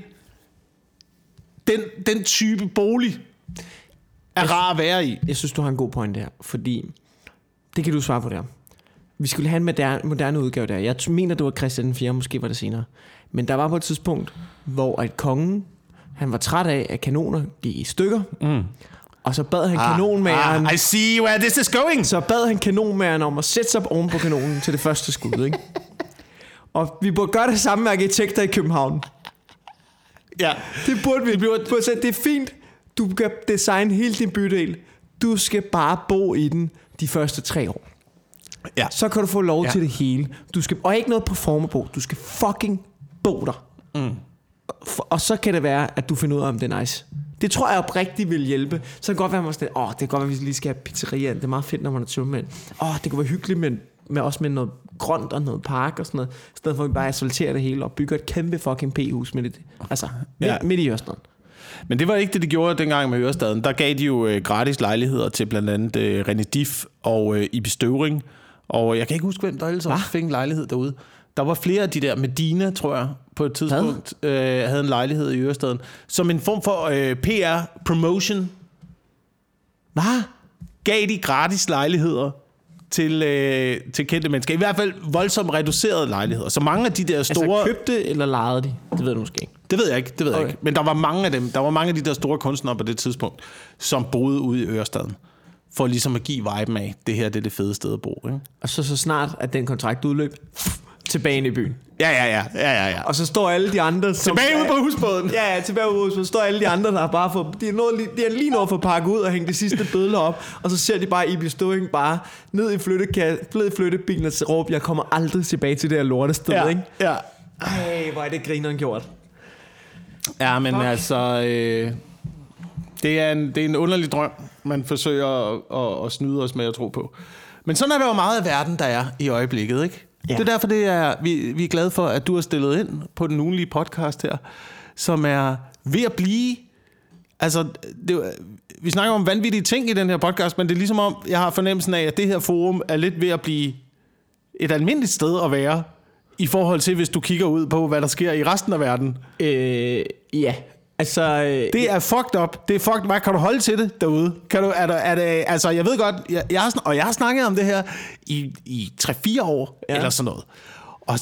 den, den type bolig er rar at være i.
Jeg synes, du har en god point der, fordi det kan du svare på der. Vi skulle have en moderne, moderne udgave der. Jeg mener, det var Christian den 4., måske var det senere. Men der var på et tidspunkt, hvor at kongen, han var træt af, at kanoner gik i stykker. Mm. Og så bad han kanonmageren,
Ah, I see where this is going.
så bad han kanonmageren om at sætte sig op oven på kanonen til det første skud, ikke? Og vi burde gøre det samme med arkitekter i København.
Ja.
Det burde vi. Det, burde, sige, det er fint. Du kan designe hele din bydel. Du skal bare bo i den de første tre år.
Ja.
Så kan du få lov
Ja.
til det hele. Du skal, og ikke noget på bo. Du skal fucking bo der. Mm. Og så kan det være, at du finder ud af, om det er nice. Det tror jeg oprigtigt vil hjælpe. Så kan det godt være, at man sådan, åh, det kan godt være, at vi lige skal have pizzeria. Det er meget fedt, når man er tømmermænd. Åh, det kunne være hyggeligt med, med også med noget grønt og noget park og sådan noget. I stedet for, at vi bare asfalterer det hele og bygger et kæmpe fucking p-hus midt i, det. altså, midt,
Ja.
midt i Østland.
Men det var ikke det, de gjorde dengang med Ørestaden. Der gav de jo øh, gratis lejligheder til blandt andet øh, René Diff og øh, Ibi Støvring. Og jeg kan ikke huske, hvem der ellers også fik en lejlighed derude. Der var flere af de der, Medina, tror jeg, på et tidspunkt, øh, havde en lejlighed i Ørestaden. Som en form for øh, PR-promotion.
Hvad?
Gav de gratis lejligheder til, øh, til kendte mennesker. I hvert fald voldsomt reducerede lejligheder. Så mange af de der store...
Altså købte eller lejede de? Det ved du måske ikke.
Det ved jeg ikke, det ved jeg
Okay.
ikke. Men der var mange af dem, der var mange af de der store kunstnere på det tidspunkt, som boede ude i Ørestaden. For ligesom at give viben af, det her det er det fede sted at bo. Ikke?
Og så, så snart, at den kontrakt udløb, tilbage ind i byen.
Ja, ja, ja. ja, ja, ja.
Og så står alle de andre... Som,
Tilbage ude på husbåden.
Ja, ja, tilbage ude på Så står alle de andre, der har bare fået... De er, nået, lige- de er lige nået for at pakke ud og hænge de sidste bødler op. Og så ser de bare Ibi Støvring bare ned i, flytteka- ned i flyttebilen og råbe, jeg kommer aldrig tilbage til det her lortested,
Ja,
ikke?
ja.
Ej, hvor er det grineren gjort.
ja men
Fuck.
altså... Øh, det, er en, det er en underlig drøm, man forsøger at, at, at snyde os med at tro på. Men sådan er der jo meget af verden, der er i øjeblikket, ikke? Ja. Det er derfor, det er, vi, vi er glade for, at du har stillet ind på den ugenlige podcast her, som er ved at blive... Altså, det, vi snakker om vanvittige ting i den her podcast, men det er ligesom om, jeg har fornemmelsen af, at det her forum er lidt ved at blive et almindeligt sted at være, i forhold til, hvis du kigger ud på, hvad der sker i resten af verden.
Øh, ja, altså... Øh,
Det er fucked up. Det er fucked. Hvad kan du holde til det derude? Kan du, er der, er det, altså, jeg ved godt, jeg, jeg har, og jeg har snakket om det her i, i 3-4 år, ja. Eller sådan noget. Og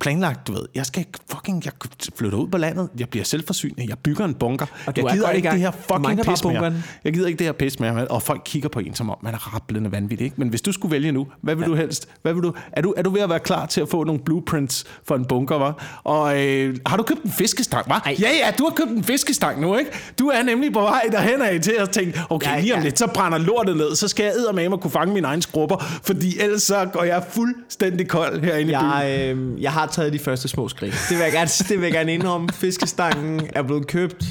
planlagt, du ved, jeg skal fucking, jeg flytter ud på landet, jeg bliver selvforsynende, jeg bygger en bunker.
Og
jeg
er
gider ikke det her fucking pis mere. Jeg gider ikke det her pis mere, og folk kigger på en, som om man er rablende vanvittig, ikke? Men hvis du skulle vælge nu, hvad vil ja. du helst? Hvad vil du, er, du, er du ved at være klar til at få nogle blueprints for en bunker, var? Og øh, har du købt en fiskestang, var? Ja, ja, du har købt en fiskestang nu, ikke? Du er nemlig på vej derhen af til at tænke, okay,
Ja,
lige om
ja.
lidt, så brænder lortet ned, så skal jeg eddermame kunne fange mine egne skrubber, fordi ellers så går jeg fuldstændig kold herinde i byen.
Jeg, øh, jeg har taget de første små skridt. Det vil jeg gerne, det vil jeg gerne indrømme. Fiskestangen er blevet købt.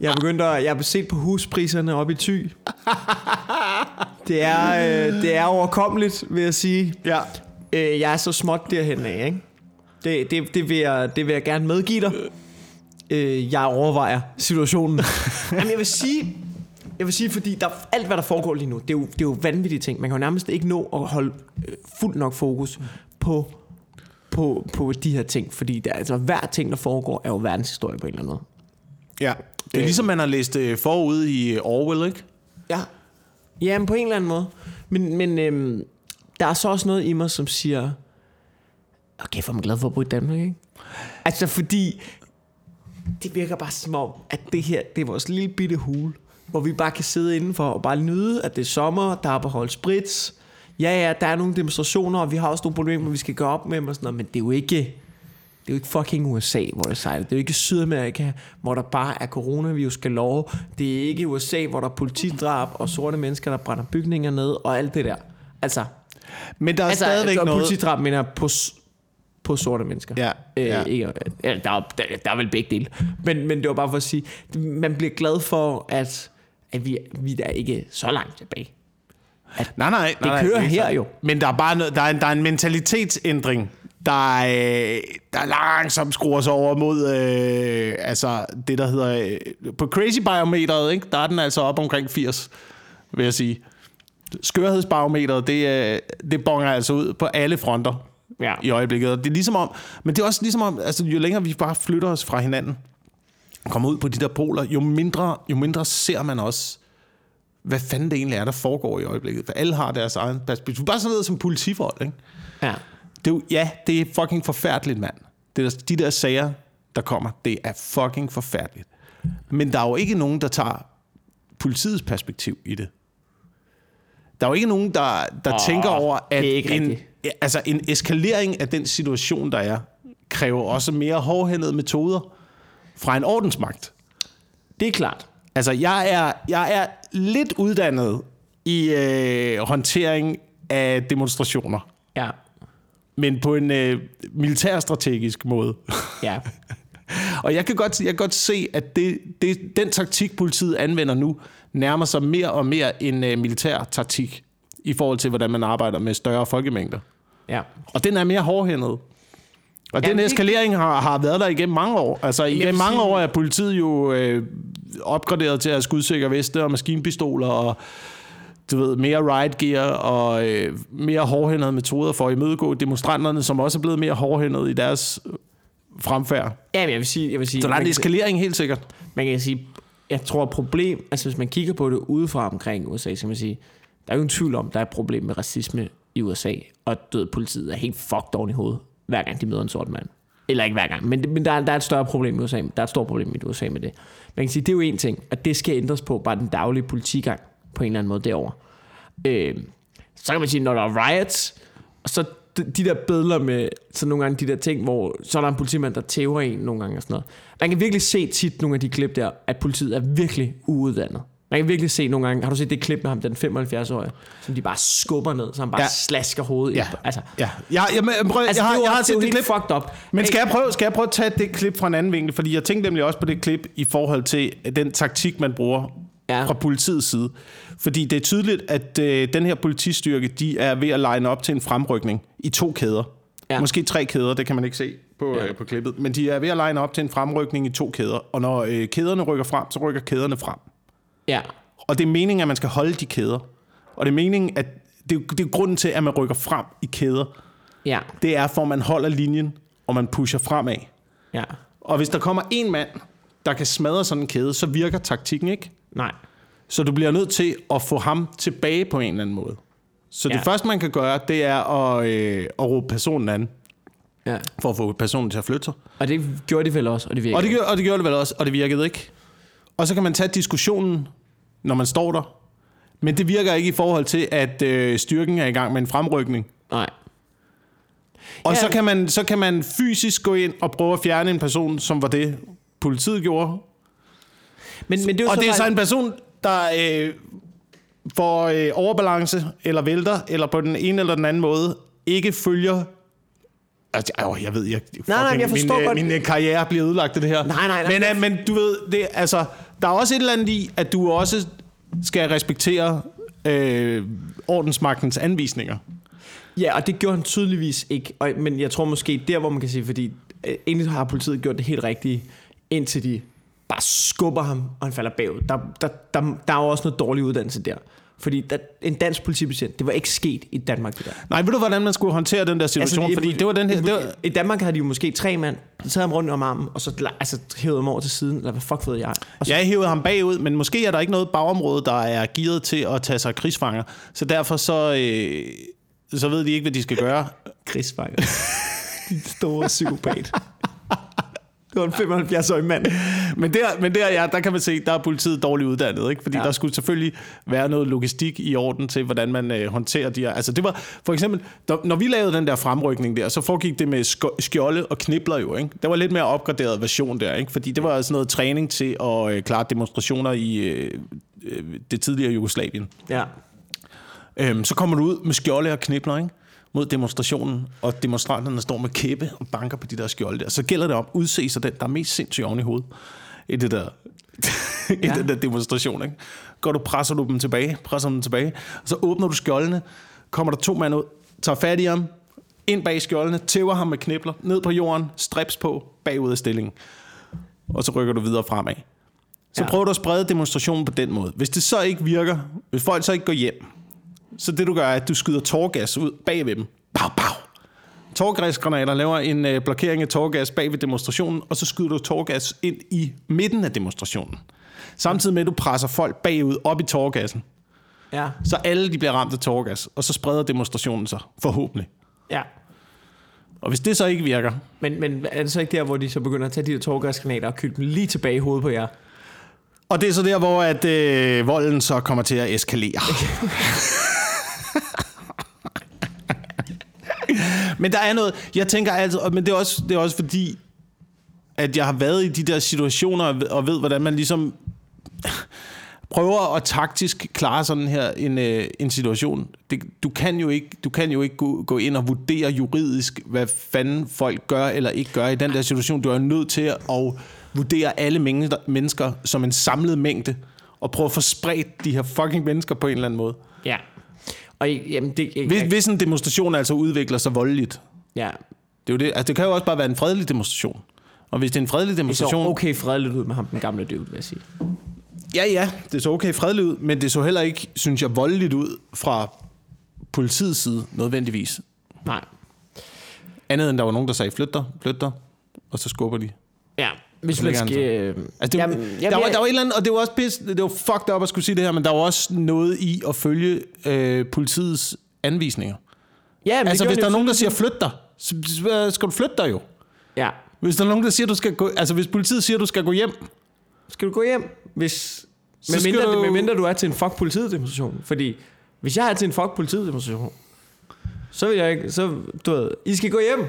Jeg er begyndt at, jeg har set på huspriserne op i Thy. Det er, øh, det er overkommeligt, vil jeg sige.
Ja.
Øh, jeg er så småt derhen af, ikke? Det, det, det, vil jeg, det vil jeg gerne medgive dig. Øh, jeg overvejer situationen. Jamen, jeg vil sige, jeg vil sige, fordi der, alt, hvad der foregår lige nu, det er, jo, det er jo vanvittige ting. Man kan jo nærmest ikke nå at holde øh, fuldt nok fokus på, på, på de her ting. Fordi der, altså, hver ting, der foregår, er jo verdenshistorie på en eller anden måde.
Ja, det er ligesom man har læst øh, forud i Orwell, ikke?
Ja. Jamen, på en eller anden måde. Men, men øhm, der er så også noget i mig, som siger, okay, for man glad for at bo i Danmark, ikke? Altså, fordi det virker bare som om, at det her, det er vores lille bitte hule, hvor vi bare kan sidde indenfor og bare nyde, at det er sommer, der er på holdt sprits. Ja, ja, der er nogle demonstrationer, og vi har også nogle problemer, vi skal gøre op med og sådan noget, men det er jo ikke, det er jo ikke fucking USA, hvor det sejler. Det er jo ikke Sydamerika, hvor der bare er coronavirus skal lov. Det er ikke USA, hvor der er politidrab og sorte mennesker, der brænder bygninger ned og alt det der. Altså,
Men der er
altså
stadigvæk
og
noget...
politidrab mener på, på sorte mennesker.
Ja,
Øh,
ja.
ikke, ja, der, er, der, der er vel begge dele. Men, men det var bare for at sige, man bliver glad for, at, at vi, vi er ikke så langt tilbage.
Nej, nej, nej. nej
kører
det er
her
sant.
jo.
Men der er bare noget, der er en, der er en mentalitetsændring, der, øh, der langsomt skruer sig over mod øh, altså det, der hedder... Øh, på Crazy Biometeret, ikke? der er den altså op omkring 80, vil jeg sige. Skørhedsbarometeret, det, øh, det bonger altså ud på alle fronter
Ja.
i øjeblikket. Og det er ligesom om, men det er også ligesom om, altså jo længere vi bare flytter os fra hinanden, kommer ud på de der poler, jo mindre, jo mindre ser man også, hvad fanden det egentlig er, der foregår i øjeblikket. For alle har deres egen perspektiv. Bare sådan noget som politifolk, ikke?
Ja.
Det er jo, ja, det er fucking forfærdeligt, mand. Det der, de der sager, der kommer, det er fucking forfærdeligt. Men der er jo ikke nogen, der tager politiets perspektiv i det. Der er jo ikke nogen, der, der
Åh,
tænker over, at
det er ikke
en,
rigtigt.
altså en eskalering af den situation, der er, kræver også mere hårdhændede metoder fra en ordensmagt.
Det er klart.
Altså, jeg er, jeg er lidt uddannet i øh, håndtering af demonstrationer,
Ja.
men på en øh, militærstrategisk måde.
Ja.
Og jeg kan godt, jeg kan godt se, at det, det, den taktik, politiet anvender nu, nærmer sig mere og mere en øh, militær taktik i forhold til, hvordan man arbejder med større folkemængder.
Ja.
Og den er mere hårdhændet. Og
Jamen,
den eskalering har, har været der igennem mange år. Altså igennem
vil
mange
sige-
år er politiet jo øh, opgraderet til at skudsikre veste og maskinpistoler og du ved, mere riot gear og øh, mere hårdhændede metoder for at imødegå demonstranterne, som også er blevet mere hårdhændede i deres fremfærd.
Ja, men jeg vil sige... Jeg vil sige
Så der er en eskalering helt sikkert.
man kan sige, jeg tror problem, altså hvis man kigger på det udefra omkring USA, så kan man sige, der er jo ingen tvivl om, der er et problem med racisme i USA, og død politiet er helt fucked oven i hovedet, hver gang de møder en sort mand. Eller ikke hver gang, men, men der, der er et større problem i USA. Der er et stort problem i USA med det. Man kan sige, det er jo en ting, og det skal ændres på, bare den daglige politigang på en eller anden måde derovre. Øh, så kan man sige, når der er riots, så de, de der billeder med, så nogle gange de der ting, hvor så er der en politimand, der tæver en nogle gange og sådan noget. Man kan virkelig se tit nogle af de klip der, at politiet er virkelig uuddannet. Man kan virkelig se nogle gange, har du set det klip med ham, den 75-årige, som de bare skubber ned, så han bare
Ja.
ja. slasker hovedet.
Ja.
ind Altså,
Ja, jeg, jeg, jeg, prøv,
altså
jeg, har,
det
jeg har
det
set det
helt
klip.
fucked up.
Men skal jeg, prøve, skal jeg prøve at tage det klip fra en anden vinkel? Fordi jeg tænkte nemlig også på det klip i forhold til den taktik, man bruger ja.
Ja.
fra politiets side. Fordi det er tydeligt, at øh, den her politistyrke, de er ved at line op til en fremrykning i to kæder. Ja.
Ja.
Måske tre kæder, det kan man ikke se på, ja.
Ja.
øh, på klippet. Men de er ved at line op til en fremrykning i to kæder. Og når øh, kæderne rykker frem, så rykker kæderne frem.
Ja,
Og det er meningen, at man skal holde de kæder. Og det er meningen, at det er, det er grunden til, at man rykker frem i kæder.
ja,
Det er, for at man holder linjen, og man pusher fremad.
ja.
Og hvis der kommer en mand, der kan smadre sådan en kæde, så virker taktikken ikke.
Nej.
Så du bliver nødt til at få ham tilbage på en eller anden måde. Så det
Ja.
første, man kan gøre, det er at, øh, at råbe personen an.
Ja.
for at få personen til at flytte sig.
Og det gjorde de vel også, og det virkede.
Og det, gjorde, og det gjorde det vel også, og det virkede ikke. Og så kan man tage diskussionen, når man står der. Men det virker ikke i forhold til, at øh, styrken er i gang med en fremrykning.
Nej.
Og
Ja.
så, kan man, så kan man fysisk gå ind og prøve at fjerne en person, som var det, politiet gjorde.
Men, men det er
Og det er så en person, der øh, får øh, overbalance, eller vælter, eller på den ene eller den anden måde, ikke følger... Altså, åh, jeg ved, jeg,
nej,
fucking-
jeg forstår
min, øh,
godt-
min øh, karriere bliver ødelagt af det her.
Nej, nej, nej.
Men, øh, men du ved, det, altså, der er også et eller andet i, at du også skal respektere øh, ordensmagtens anvisninger.
Ja, og det gjorde han tydeligvis ikke. Og, men jeg tror måske der, hvor man kan sige, fordi øh, egentlig har politiet gjort det helt rigtige, indtil de bare skubber ham, og han falder bagud. Der, der, der, der er jo også noget dårlig uddannelse der. Fordi der, en dansk politibetjent, det var ikke sket i Danmark, det der.
Nej, ved du, hvordan man skulle håndtere den der situation? Altså, fordi det var den her...
i-
Det var,
I Danmark havde de jo måske tre mand, så taget ham rundt om armen, og så altså, hævede ham over til siden, eller hvad fuck ved jeg. Og så,
Jeg hævede ham bagud, men måske er der ikke noget bagområde, der er gearet til at tage sig krigsfanger. Så derfor så, øh, så ved de ikke, hvad de skal gøre.
krigsfanger. Din store psykopat. Det var en 75-årig mand.
Men der, men der, ja, der kan man se, der er politiet dårligt uddannet, ikke? fordi ja. Der skulle selvfølgelig være noget logistik i orden til, hvordan man øh, håndterer de her. Altså det var, for eksempel, der, når vi lavede den der fremrykning der, så foregik det med sk- skjolde og knibler jo. Ikke? Det var lidt mere opgraderet version der, ikke? fordi det var sådan noget træning til at øh, klare demonstrationer i øh, øh, det tidligere Jugoslavien.
Ja.
Øhm, så kommer du ud med skjolde og knibler, ikke? Mod demonstrationen, og demonstranterne står med kæppe og banker på de der skjolde der. Så gælder det om udse sig den, der er mest sindssygt oven i hovedet i det der, i
Ja.
den der demonstration. Ikke? Går du, presser du dem tilbage, presser dem tilbage, og så åbner du skjoldene, kommer der to mænd ud, tager fat i ham, ind bag skjoldene, tæver ham med knibler, ned på jorden, strips på, bagud af stillingen. Og så rykker du videre fremad. Så
Ja.
prøver du at sprede demonstrationen på den måde. Hvis det så ikke virker, hvis folk så ikke går hjem, så det du gør, er, at du skyder tårgas ud bag ved dem. Pow, pow. Tårgasgranater laver en øh, blokering af tårgas bag ved demonstrationen, og så skyder du tårgas ind i midten af demonstrationen. Samtidig med, at du presser folk bagud op i tårgassen.
Ja.
Så alle de bliver ramt af tårgas, og så spreder demonstrationen sig, forhåbentlig.
Ja.
Og hvis det så ikke virker,
Men, men er det så ikke der, hvor de så begynder at tage de der tårgasgranater og kylde dem lige tilbage i hovedet på jer?
og det er så der, hvor at, øh, volden så kommer til at eskalere. men der er noget, jeg tænker altid, men det er også, det er også fordi, at jeg har været i de der situationer, og ved- og ved, hvordan man ligesom prøver at taktisk klare sådan her en, øh, en situation. Det, du, kan jo ikke, du kan jo ikke gå, gå ind og vurdere juridisk, hvad fanden folk gør eller ikke gør i den der situation. Du er nødt til at vurdere alle mennesker, mennesker som en samlet mængde, og prøve at få spredt de her fucking mennesker på en eller anden måde.
Ja. Og jamen, det, jeg,
Hvis, hvis en demonstration altså udvikler sig voldeligt,
ja,
det, er jo det, altså det kan jo også bare være en fredelig demonstration. Og hvis det er en fredelig
det så
demonstration...
okay fredeligt ud med ham, den gamle dude, vil jeg sige.
Ja, ja, det så okay fredeligt ud, men det så heller ikke, synes jeg, voldeligt ud fra politiets side, nødvendigvis.
Nej.
Andet end der var nogen, der sagde, flyt dig, flyt dig, og så skubber de.
Hvis man skal... Øh,
Altså, det, jamen, der, var, der var et eller andet, og det var også pis, det var fucked up at skulle sige det her, men der var også noget i at følge øh, politiets anvisninger.
ja, men
Altså, hvis der er nogen, der siger, flyt dig, så skal du flytte dig jo.
Ja.
Hvis der er nogen, der siger, du skal gå, altså hvis politiet siger, du skal gå hjem,
Skal du gå hjem, hvis... Med mindre,
du-
med mindre du er til en fuck politiet demonstration. Fordi hvis jeg er til en fuck politiet demonstration, så vil jeg ikke... Så, du ved, I skal gå hjem.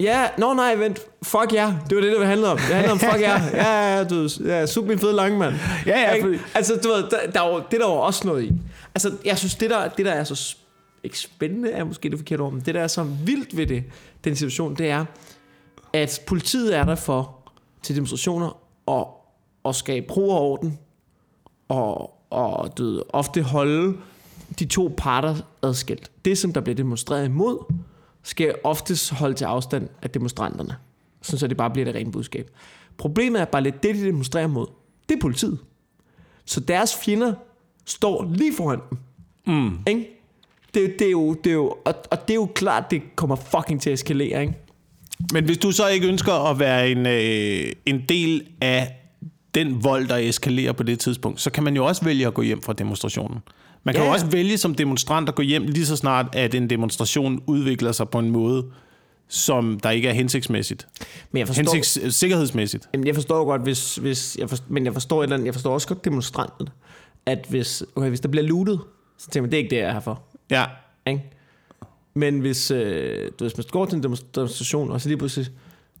Ja, nå nej, vent. Fuck ja. Yeah. Det var det, det handlede om. Det handlede om fuck ja. Yeah. Ja, ja, du ja, sub min fede lange mand.
Ja, ja, fordi-
Altså, du ved, der, der er jo, det er der jo også noget i. Altså, jeg synes, det der, det der er så ikke spændende, er måske det forkerte ord, men det der er så vildt ved det, den situation, det er, at politiet er der for til demonstrationer og, og skabe ro og orden og, og du ved, ofte holde de to parter adskilt. Det, som der bliver demonstreret imod, skal oftest holde til afstand af demonstranterne. Sådan så det bare bliver det rene budskab. Problemet er bare lidt, det de demonstrerer imod, det er politiet. Så deres fjender står lige foran dem. Mm. Ikke? Det, det, er jo, det er jo, og, og det er jo klart, det kommer fucking til at eskalere, ikke?
Men hvis du så ikke ønsker at være en, øh, en del af den vold, der eskalerer på det tidspunkt, så kan man jo også vælge at gå hjem fra demonstrationen. Man kan
Ja.
jo også vælge som demonstrant at gå hjem lige så snart, at en demonstration udvikler sig på en måde, som der ikke er hensigtsmæssigt.
Men jeg forstår,
Hensigts, sikkerhedsmæssigt.
Jamen, jeg forstår godt, hvis, hvis jeg forstår, men jeg forstår, et eller andet, jeg forstår også godt demonstranten, at hvis, okay, hvis der bliver lootet, så tænker man, det er ikke det, jeg er her for.
Ja,
Ikke? Men hvis, øh, du, hvis man går til en demonstra- demonstration, og så lige pludselig,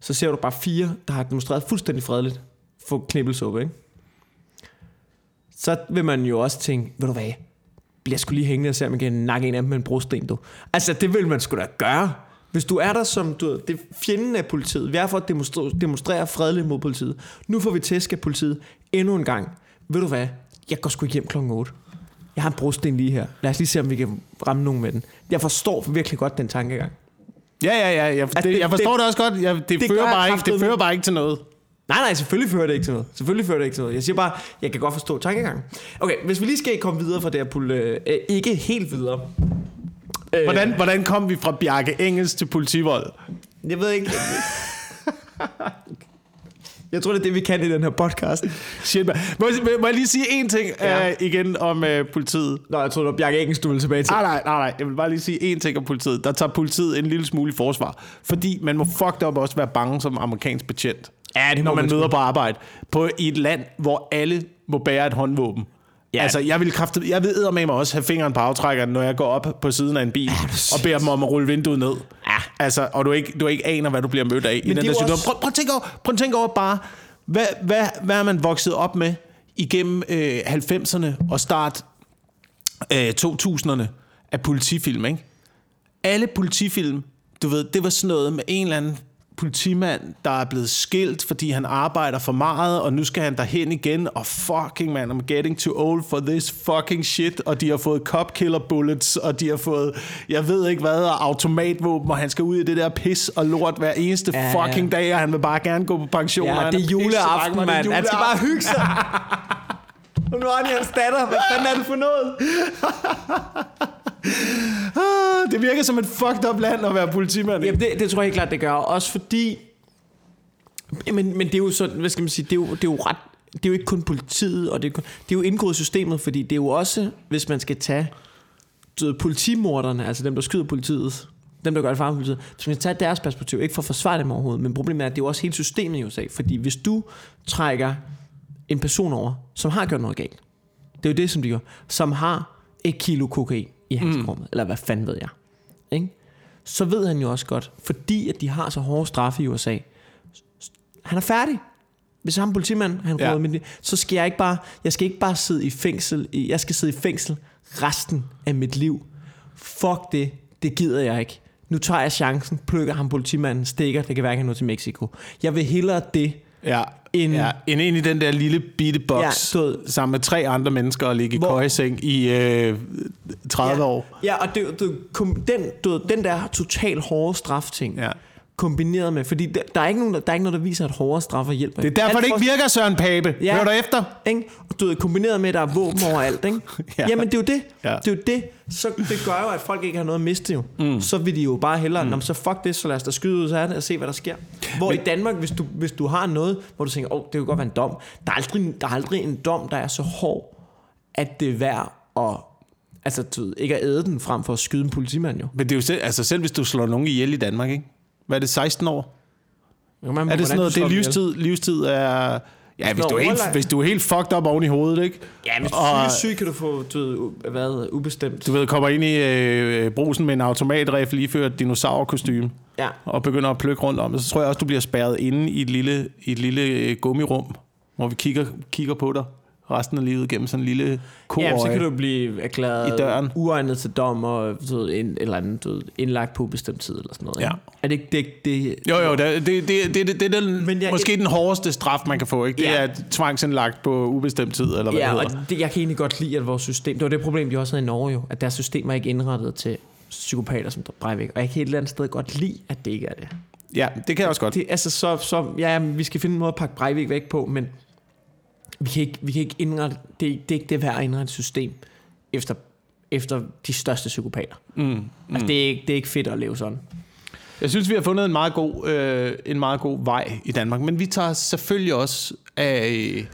så ser du bare fire, der har demonstreret fuldstændig fredeligt for knibbelsuppe, ikke? Så vil man jo også tænke, ved du hvad, bliver sgu lige hængende og se, om man kan nakke en af dem med en brosten, du. Altså, det vil man sgu da gøre. Hvis du er der som, du ved, det fjenden af politiet, vi er for at demonstrere, demonstrere fredeligt mod politiet. Nu får vi tæsk af politiet endnu en gang. Ved du hvad, jeg går sgu hjem klokken 8. Jeg har en brosten lige her. Lad os lige se, om vi kan ramme nogen med den. Jeg forstår virkelig godt den tankegang.
ja, ja, ja jeg, det,
det-
jeg forstår det,
det-
også godt. Jeg, det,
det
fører
jeg
bare ikke, det fører bare ikke til noget.
Nej, nej, selvfølgelig fører det ikke til noget. Selvfølgelig fører det ikke til noget. Jeg siger bare, jeg kan godt forstå tankegangen. Okay, hvis vi lige skal komme videre fra det her pulle, øh, ikke helt videre. Øh,
Hvordan, hvordan kom vi fra Bjarke Engels til politivold?
Jeg ved ikke. Jeg tror, det er det, vi kan i den her podcast.
Shit, man. må, jeg- må jeg lige sige en ting
Ja.
uh, igen om uh, politiet?
Nå, jeg tror, det var Bjarke Engels, du ville tilbage til.
Nej, nej, nej, nej. Jeg vil bare lige sige en ting om politiet. Der tager politiet en lille smule i forsvar. Fordi man må fucked up også være bange som amerikansk betjent.
Ja, det
når man
man
møder på arbejde. På i et land, hvor alle må bære et håndvåben.
Ja.
Ja. Altså, jeg vil kraftigt, jeg ved med mig også have fingeren på aftrækkeren, når jeg går op på siden af en bil og beder dem om at rulle vinduet ned.
Ja.
Altså, og du ikke, du ikke aner, hvad du bliver mødt af i
Men
den
det er
der situation.
også-
Prøv, prøv, at tænke over, prøv at tænke over bare, hvad, hvad, hvad er man vokset op med igennem øh, 90'erne og start øh, 2000'erne af politifilm, ikke? Alle politifilm, du ved, det var sådan noget med en eller anden politimand, der er blevet skilt, fordi han arbejder for meget, og nu skal han derhen igen, og fucking man, I'm getting too old for this fucking shit, og de har fået cop killer bullets, og de har fået, jeg ved ikke hvad, og automatvåben, og han skal ud i det der pis og lort hver eneste
Ja,
ja,
ja.
fucking dag, og han vil bare gerne gå på pension.
Ja, det er juleaften, mand. Han skal bare hygge sig. Og nu har han hans datter. Hvad fanden er det for noget?
Ah, det virker som et fucked up land at være politimand. i.
Jamen, det, det tror jeg helt klart, det gør. Også fordi... Men, men det er jo sådan, hvad skal man sige, det er jo, det er jo ret... Det er jo ikke kun politiet, og det er, kun, det er jo indgået i systemet, fordi det er jo også, hvis man skal tage du ved, politimorderne, altså dem, der skyder politiet, dem, der gør det farligt politiet, hvis man skal tage deres perspektiv, ikke for at forsvare dem overhovedet, men problemet er, at det er jo også hele systemet i USA, fordi hvis du trækker en person over, som har gjort noget galt, det er jo det, som de gør, som har et kilo kokain i handskerummet, mm. eller hvad fanden ved jeg, ikke? så ved han jo også godt, fordi at de har så hårde straffe i USA, han er færdig. Hvis han er politimand, han
Ja.
det, så skal jeg ikke bare, jeg skal ikke bare sidde i fængsel, jeg skal sidde i fængsel resten af mit liv. Fuck det, det gider jeg ikke. Nu tager jeg chancen, plukker ham politimanden, stikker, det kan være, han til Mexico. Jeg vil hellere det,
Ja,
En-
ja, end ind i den der lille bitte boks,
Ja,
sammen med tre andre mennesker og ligge i køjeseng i øh, 30
ja.
år.
Ja, og det, du, kom, den, du, den der total hårde strafting,
Ja.
Kombineret med, fordi der, der, er ikke nogen, der, der er ikke noget, der viser, at hårdere straffer hjælper.
Det er derfor,
Alt
det ikke virker, Søren Pape.
Ja.
Hør du efter?
Ikke? Og du ved, kombineret med, at der er våben overalt, ikke? ja.
Ja.
Jamen, det er jo det.
Ja.
Det er jo det. Så det gør jo, at folk ikke har noget at miste jo. Mm. Så vil de jo bare hellere, mm. så fuck det, så lad os da skyde ud af det og se, hvad der sker. Hvor Men, i Danmark, hvis du, hvis du har noget, hvor du tænker, åh, oh, det kunne godt være en dom. Der er, aldrig, der er aldrig en dom, der er så hård, at det er værd at Altså, du ved, ikke at æde den frem for at skyde en politimand jo.
Men det er jo selv, altså selv hvis du slår nogen ihjel i Danmark, ikke? Hvad er det, 16 år?
Jo, man,
Er det sådan noget, det er livstid? Livstid er... Ja, hvis
Nå,
du, er helt, hvis du er helt fucked up oven i hovedet, ikke?
Ja, hvis du er syg, kan du få, du ved, hvad, ubestemt.
Du ved, kommer ind i øh, brusen med en automatrifle iført dinosaurkostyme
Ja.
og begynder at plukke rundt om så tror jeg også, du bliver spærret inde i et lille, i et lille øh, gummirum, hvor vi kigger, kigger på dig resten af livet gennem sådan en lille ko
Ja, så kan du blive erklæret
I døren.
uegnet til dom og du ved, en, eller anden, du ved, indlagt på bestemt tid eller sådan noget.
Ja.
ikke? Er det ikke det, det,
Jo, jo, det, det, det, det, det, det er den,
Men jeg-
måske den hårdeste straf, man kan få, ikke? Det
Ja.
er tvangsindlagt på ubestemt tid, eller hvad
Ja,
det
og
hedder.
det, jeg kan egentlig godt lide, at vores system... Det var det problem, de også havde i Norge jo, at deres system er ikke indrettet til psykopater som Breivik. Og jeg kan et eller andet sted godt lide, at det ikke er det.
Ja, det kan jeg også godt.
det altså, så, så, ja, vi skal finde en måde at pakke Breivik væk på, men vi kan ikke, vi kan ikke indrette... Det, er- det er ikke det værd at indrette et system efter, efter de største psykopater.
Mm,
Mm. Altså, det er, ikke, det er ikke fedt at leve sådan.
Jeg synes, vi har fundet en meget god, øh, en meget god vej i Danmark, men vi tager selvfølgelig også af,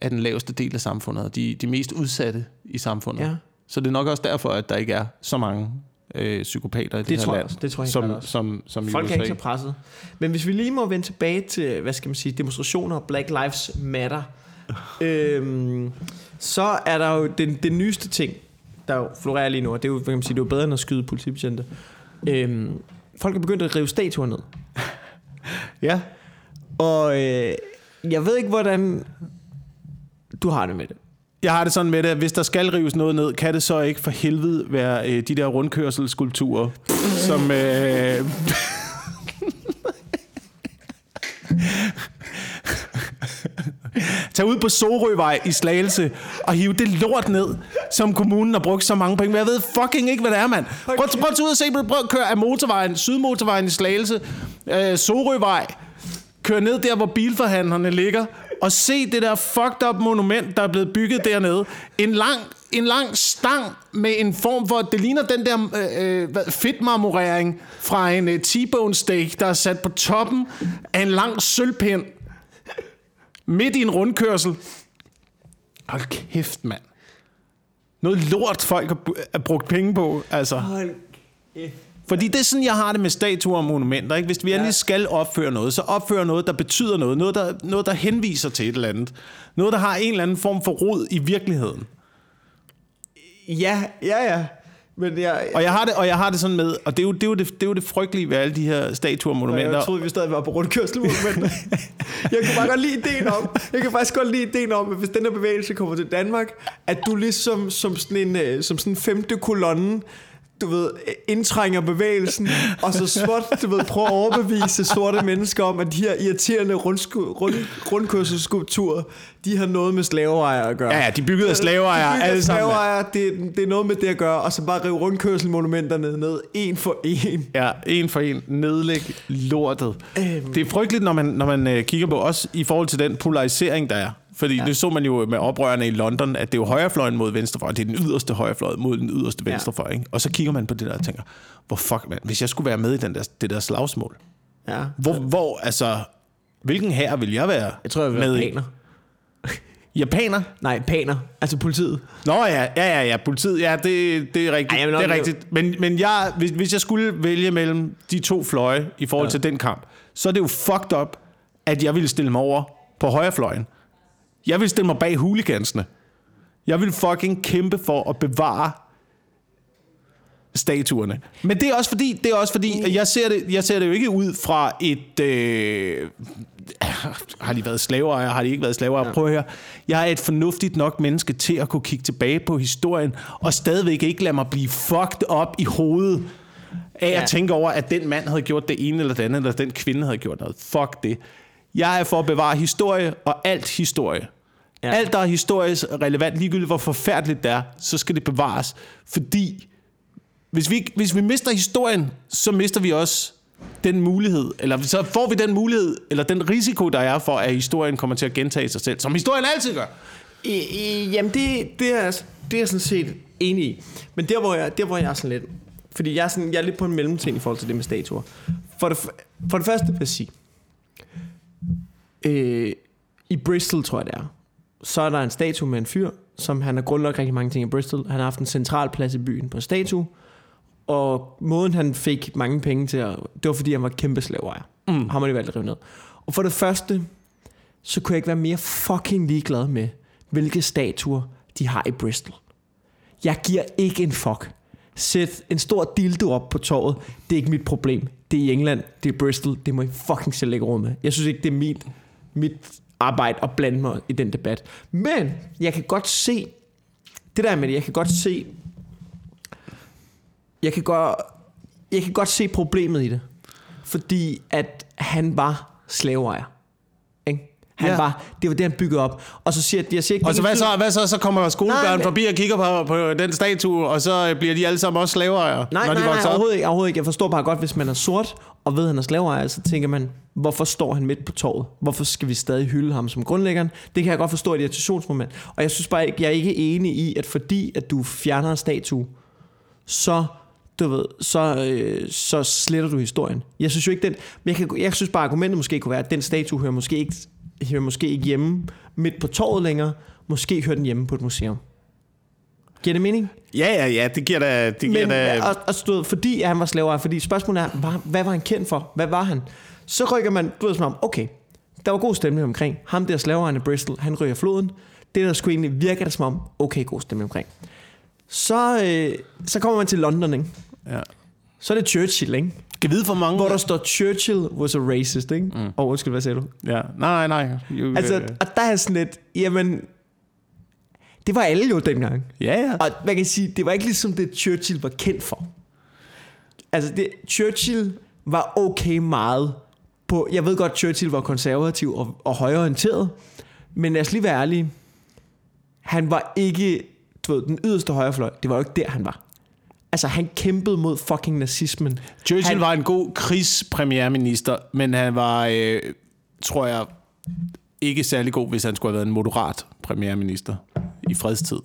af den laveste del af samfundet, og de, de mest udsatte i samfundet.
Ja.
Så det er nok også derfor, at der ikke er så mange øh, psykopater i det,
Det
her
tror jeg
land,
også. Det tror jeg
som,
også.
som, som i
Folk er ikke så presset. Men hvis vi lige må vende tilbage til, hvad skal man sige, demonstrationer Black Lives Matter, øhm, så er der jo den, den nyeste ting, der jo florerer lige nu, og det er jo, kan man sige, det er jo bedre end at skyde politibetjente. Øhm, folk er begyndt at rive statuer ned.
Ja,
Og øh, jeg ved ikke, hvordan du har det med det.
jeg har det sådan med det, at hvis der skal rives noget ned, kan det så ikke for helvede være øh, de der rundkørselsskulpturer, som... Øh, Tag ud på Sorøvej i Slagelse og hive det lort ned, som kommunen har brugt så mange penge. Men jeg ved fucking ikke, hvad det er, mand. Prøv, prøv at tage ud og se, prøv at køre af motorvejen, Sydmotorvejen i Slagelse, øh, Sorøvej, kør ned der, hvor bilforhandlerne ligger, og se det der fucked up monument, der er blevet bygget dernede. En lang, en lang stang med en form for, det ligner den der øh, øh, fedtmarmorering fra en øh, T-bone steak, der er sat på toppen af en lang sølvpind, midt i en rundkørsel. Hold kæft, mand. Noget lort, folk har brugt penge på, altså.
Hold
Fordi det er sådan, jeg har det med statuer og monumenter. Ikke? Hvis vi endelig skal opføre noget, så opføre noget, der betyder noget. Noget der, noget, der henviser til et eller andet. Noget, der har en eller anden form for rod i virkeligheden.
Ja, ja, ja. Men jeg,
Og jeg har det, og jeg har det sådan med, og det er, jo, det, er jo det, det er jo det frygtelige ved alle de her statuer og monumenter.
Jeg troede, vi stadig var på rundkørsel, men jeg kunne bare godt lide ideen om, jeg kan faktisk godt lide ideen om, at hvis den her bevægelse kommer til Danmark, at du ligesom som sådan en, øh, som sådan en femte kolonne, du ved, indtrænger bevægelsen, og så småt, du ved, prøver at overbevise sorte mennesker om, at de her irriterende rundsku, rund, rundkørselsskulpturer, de har noget med slaveejere at gøre.
Ja, ja, de byggede af slaveejere,
De
alle sammen.
slaveejere, det, det er noget med det at gøre, og så bare rive rundkørselmonumenterne ned, en for en.
Ja, en for en. Nedlæg lortet.
Øhm.
Det er frygteligt, når man, når man øh, kigger på også i forhold til den polarisering, der er. Fordi ja. det så man jo med oprørerne i London, at det er jo højrefløjen mod venstrefløjen. Det er den yderste højrefløj mod den yderste venstrefløj. Ikke? Og så kigger man på det der og tænker, hvor fuck, man, hvis jeg skulle være med i den der, det der slagsmål,
Ja.
hvor, hvor altså, hvilken her vil jeg være
Jeg tror, jeg vil
med
være paner.
Japaner?
Nej, paner. Altså politiet.
Nå ja, ja, ja, ja, politiet, ja, det, det er rigtigt.
Ej,
det er rigtigt. Men, men jeg, hvis, hvis jeg skulle vælge mellem de to fløje i forhold ja. til den kamp, så er det jo fucked up, at jeg ville stille mig over på højrefløjen. Jeg vil stille mig bag huligansene. Jeg vil fucking kæmpe for at bevare statuerne. Men det er også fordi, det er også fordi at jeg, ser det, jeg ser det jo ikke ud fra et... Øh, har de været slaveejere? Har de ikke været slaveejere? Ja. Prøv at høre. Jeg er et fornuftigt nok menneske til at kunne kigge tilbage på historien, og stadigvæk ikke lade mig blive fucked op i hovedet af
Ja.
at tænke over, at den mand havde gjort det ene eller det andet, eller den kvinde havde gjort noget. Fuck det. Jeg er for at bevare historie, og alt historie.
Ja.
Alt, der er historisk relevant, ligegyldigt hvor forfærdeligt det er, så skal det bevares. Fordi hvis vi, hvis vi mister historien, så mister vi også den mulighed, eller så får vi den mulighed, eller den risiko, der er for, at historien kommer til at gentage sig selv, som historien altid gør.
I, i, jamen, det, det, er, det er jeg sådan set enig i. Men der, hvor jeg, der, hvor jeg er sådan lidt... Fordi jeg er, sådan, jeg er lidt på en mellemting i forhold til det med statuer. For det, for det første vil jeg sige... Øh, I Bristol, tror jeg det er, så er der en statue med en fyr, som han har grundlagt rigtig mange ting i Bristol. Han har haft en central plads i byen på statue, og måden han fik mange penge til at, det var fordi han var kæmpe slaveejer. Mm. Har man jo valgt at rive ned. Og for det første, så kunne jeg ikke være mere fucking ligeglad med, hvilke statuer de har i Bristol. Jeg giver ikke en fuck. Sæt en stor dildo op på torvet. Det er ikke mit problem. Det er i England. Det er Bristol. Det må I fucking selv lægge råd med. Jeg synes ikke, det er mit, mit arbejde og blande mig i den debat. Men jeg kan godt se, det der med det, jeg kan godt se, jeg kan godt, jeg kan godt se problemet i det. Fordi at han var slaveejer. Han
Ja.
var, det var det, han byggede op. Og så siger jeg, siger ikke,
Og så hvad så, hvad så, så kommer
Nej,
skolebørn
men-
forbi og kigger på, på den statue, og så bliver de alle sammen også slaveejere,
Nej,
når de
nej, nej,
vokser op.
overhovedet ikke, overhovedet ikke. Jeg forstår bare godt, hvis man er sort og ved, at han er slaveejer, så tænker man, hvorfor står han midt på torvet? Hvorfor skal vi stadig hylde ham som grundlæggeren? Det kan jeg godt forstå et irritationsmoment. Og jeg synes bare ikke, jeg er ikke enig i, at fordi at du fjerner en statue, så du ved, så, øh, så sletter du historien. Jeg synes jo ikke den, men jeg, kan, jeg synes bare argumentet måske kunne være, at den statue hører måske ikke, hører måske ikke hjemme midt på torvet længere. Måske hører den hjemme på et museum. Giver det mening?
Ja, ja, ja, det giver da... Det giver
Men,
da
og, og stod, fordi han var slaveejer, fordi spørgsmålet er, var, hvad var han kendt for? Hvad var han? Så rykker man, du ved som om, okay, der var god stemning omkring. Ham der slaveejeren i Bristol, han ryger floden. Det der skulle egentlig virke det som om, okay, god stemning omkring. Så, øh, så kommer man til London, ikke?
ja.
Så er det Churchill, ikke?
Kan vide for mange...
Hvor der står, Churchill was a racist, ikke? Mm. Og undskyld, hvad sagde du?
Ja, nej, nej. You,
Altså, og der er sådan lidt, jamen, det var alle jo dengang.
ja, ja.
Og man kan sige, det var ikke ligesom det, Churchill var kendt for. Altså, det, Churchill var okay meget på... Jeg ved godt, Churchill var konservativ og, og højreorienteret, men lad os lige være ærlige. Han var ikke, du ved, den yderste højrefløj. Det var jo ikke der, han var. Altså, han kæmpede mod fucking nazismen.
Churchill
han,
var en god krigspremierminister, men han var, øh, tror jeg, ikke særlig god, hvis han skulle have været en moderat premierminister i fredstid.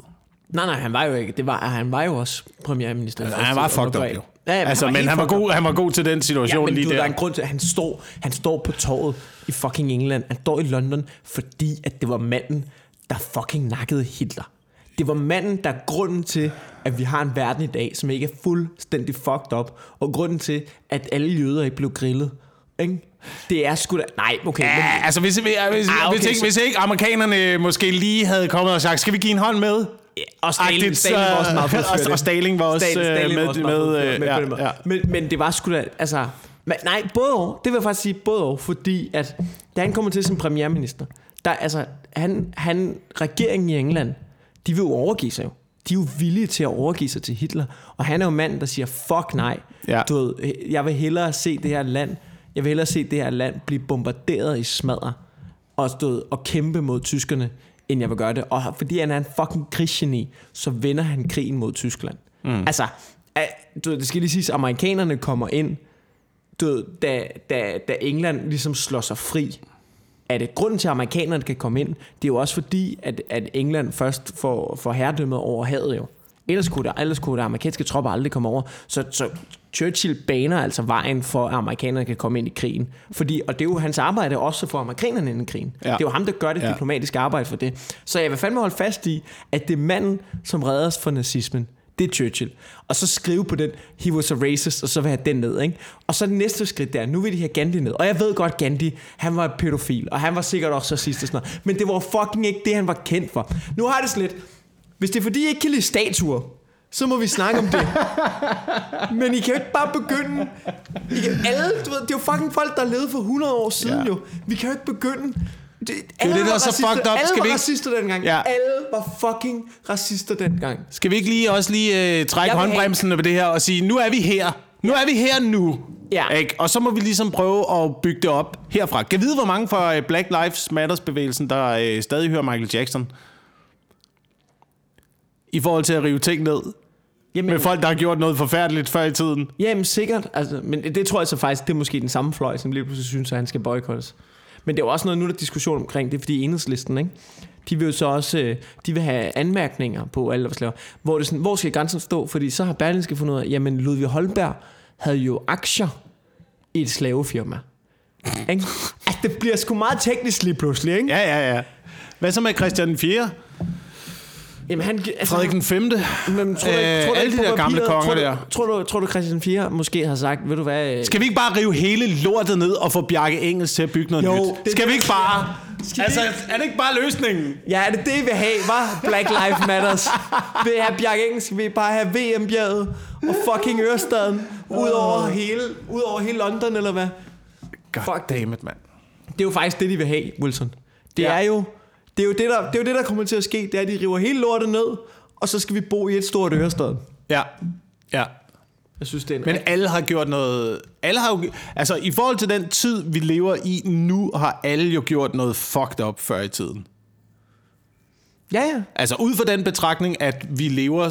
Nej, nej, han var jo ikke. Det var, han var jo også premierminister.
Altså, han var fucked up, jo.
Ja, ja,
altså, men
helt
han var, god, han var god til den situation
Ja, men
lige
du, der
der.
er en grund til, at han står, han står på torvet i fucking England. Han står i London, fordi at det var manden, der fucking nakkede Hitler. Det var manden, der er grunden til, at vi har en verden i dag, som ikke er fuldstændig fucked up. Og grunden til, at alle jøder ikke blev grillet. Ikke? Det er sgu da... Nej, okay. men,
Ja, altså hvis, hvis, hvis,
Ah, okay,
hvis, ikke,
så-
hvis ikke amerikanerne måske lige havde kommet og sagt, skal vi give en hånd med?
og Stalin,
Agtigt,
Stalin var også meget for
og-
det.
og Stalin var også, øh,
Stalin var
med-
også
med, øh,
med
ja, ja.
Men, men det var sgu da, altså... Men, nej, både og. Det vil jeg faktisk sige både og, fordi at da han kommer til som premierminister, der, altså, han, han, regeringen i England, de vil jo overgive sig jo. De er jo villige til at overgive sig til Hitler. Og han er jo manden, der siger, fuck nej.
Ja.
Du ved, jeg vil hellere se det her land, jeg vil hellere se det her land blive bombarderet i smadre og, stod, og kæmpe mod tyskerne, end jeg vil gøre det. Og fordi han er en fucking krigsgeni, så vinder han krigen mod Tyskland. Mm. Altså, du ved, det skal lige siges, amerikanerne kommer ind, du ved, da, da, da England ligesom slår sig fri. Det grunden til, at amerikanerne kan komme ind? Det er jo også fordi, at, at England først får, får herredømmet over havet jo. Ellers kunne, der, ellers kunne der amerikanske tropper aldrig komme over. Så, så Churchill baner altså vejen for, at amerikanerne kan komme ind i krigen. Fordi, og det er jo hans arbejde også for amerikanerne ind i krigen.
Ja.
Det er jo ham, der gør det
Ja.
diplomatiske arbejde for det. Så jeg vil fandme holde fast i, at det er manden, som redder os fra nazismen. Det er Churchill. Og så skrive på den, he was a racist, og så vil jeg have den ned. Ikke? Og så det næste skridt der, nu vil de have Gandhi ned. Og jeg ved godt, Gandhi, han var pædofil, og han var sikkert også racist og sådan noget. Men det var fucking ikke det, han var kendt for. Nu har det sådan lidt, hvis det er fordi, I ikke kan lide statuer, så må vi snakke om det. Men I kan jo ikke bare begynde... I kan, alle, du ved, det er jo fucking folk, der levede for 100 år siden
Ja.
jo. Vi kan jo ikke begynde... Det,
det,
alle
der er så fucked up.
Alle
Skal vi ikke-
racister dengang.
Ja.
Alle var fucking racister dengang.
Skal vi ikke lige også lige øh, trække håndbremsen på det her og sige, nu er vi her. Nu er vi her nu.
Ja.
Ikke? Og så må vi ligesom prøve at bygge det op herfra. Kan vide, hvor mange fra øh, Black Lives Matters bevægelsen, der øh, stadig hører Michael Jackson? I forhold til at rive ting ned.
Jamen,
Med folk, der har gjort noget forfærdeligt før i tiden.
Jamen sikkert, altså, men det, det tror jeg så faktisk, det er måske den samme fløj, som lige pludselig synes, at han skal boykottes. Men det er jo også noget, nu er der diskussion omkring, det er fordi enhedslisten, ikke? De vil jo så også, øh, de vil have anmærkninger på alle, der slaver. Hvor, det er sådan, hvor skal grænsen stå? Fordi så har Berlingske fundet ud af, jamen Ludvig Holberg havde jo aktier i et slavefirma. Ikke? Altså, det bliver sgu meget teknisk lige pludselig, ikke?
Ja, ja, ja. Hvad så med Christian 4?
Jamen, han, altså,
Frederik den 5.
Men, tror du,
Øh,
tror du
alle de der gamle konger
tror du,
der.
Tror du, tror du, Christian 4 måske har sagt, ved du hvad... øh,
Skal vi ikke bare rive hele lortet ned og få Bjarke Engels til at bygge noget
Jo,
nyt?
det
Skal vi
det,
ikke bare...
Skal vi
altså, er det ikke bare løsningen?
Ja, er det det, I vil have, var Black Lives Matters? Vil have Bjarke Engels? Vil I bare have VM-bjerget og fucking Ørestaden ud over hele, ud over hele London, eller hvad?
God
Fuck.
damn it, mand.
Det er jo faktisk det, de vil have, Wilson. Det
Ja.
er jo det, er jo det, der, det er jo det, der kommer til at ske. Det er, at de river hele lortet ned, og så skal vi bo i et stort Ørestad.
Ja. Ja.
Jeg synes, det er en
Men alle har gjort noget... Alle har jo, altså, i forhold til den tid, vi lever i nu, har alle jo gjort noget fucked up før i tiden.
Ja, ja.
Altså, ud fra den betragtning, at vi lever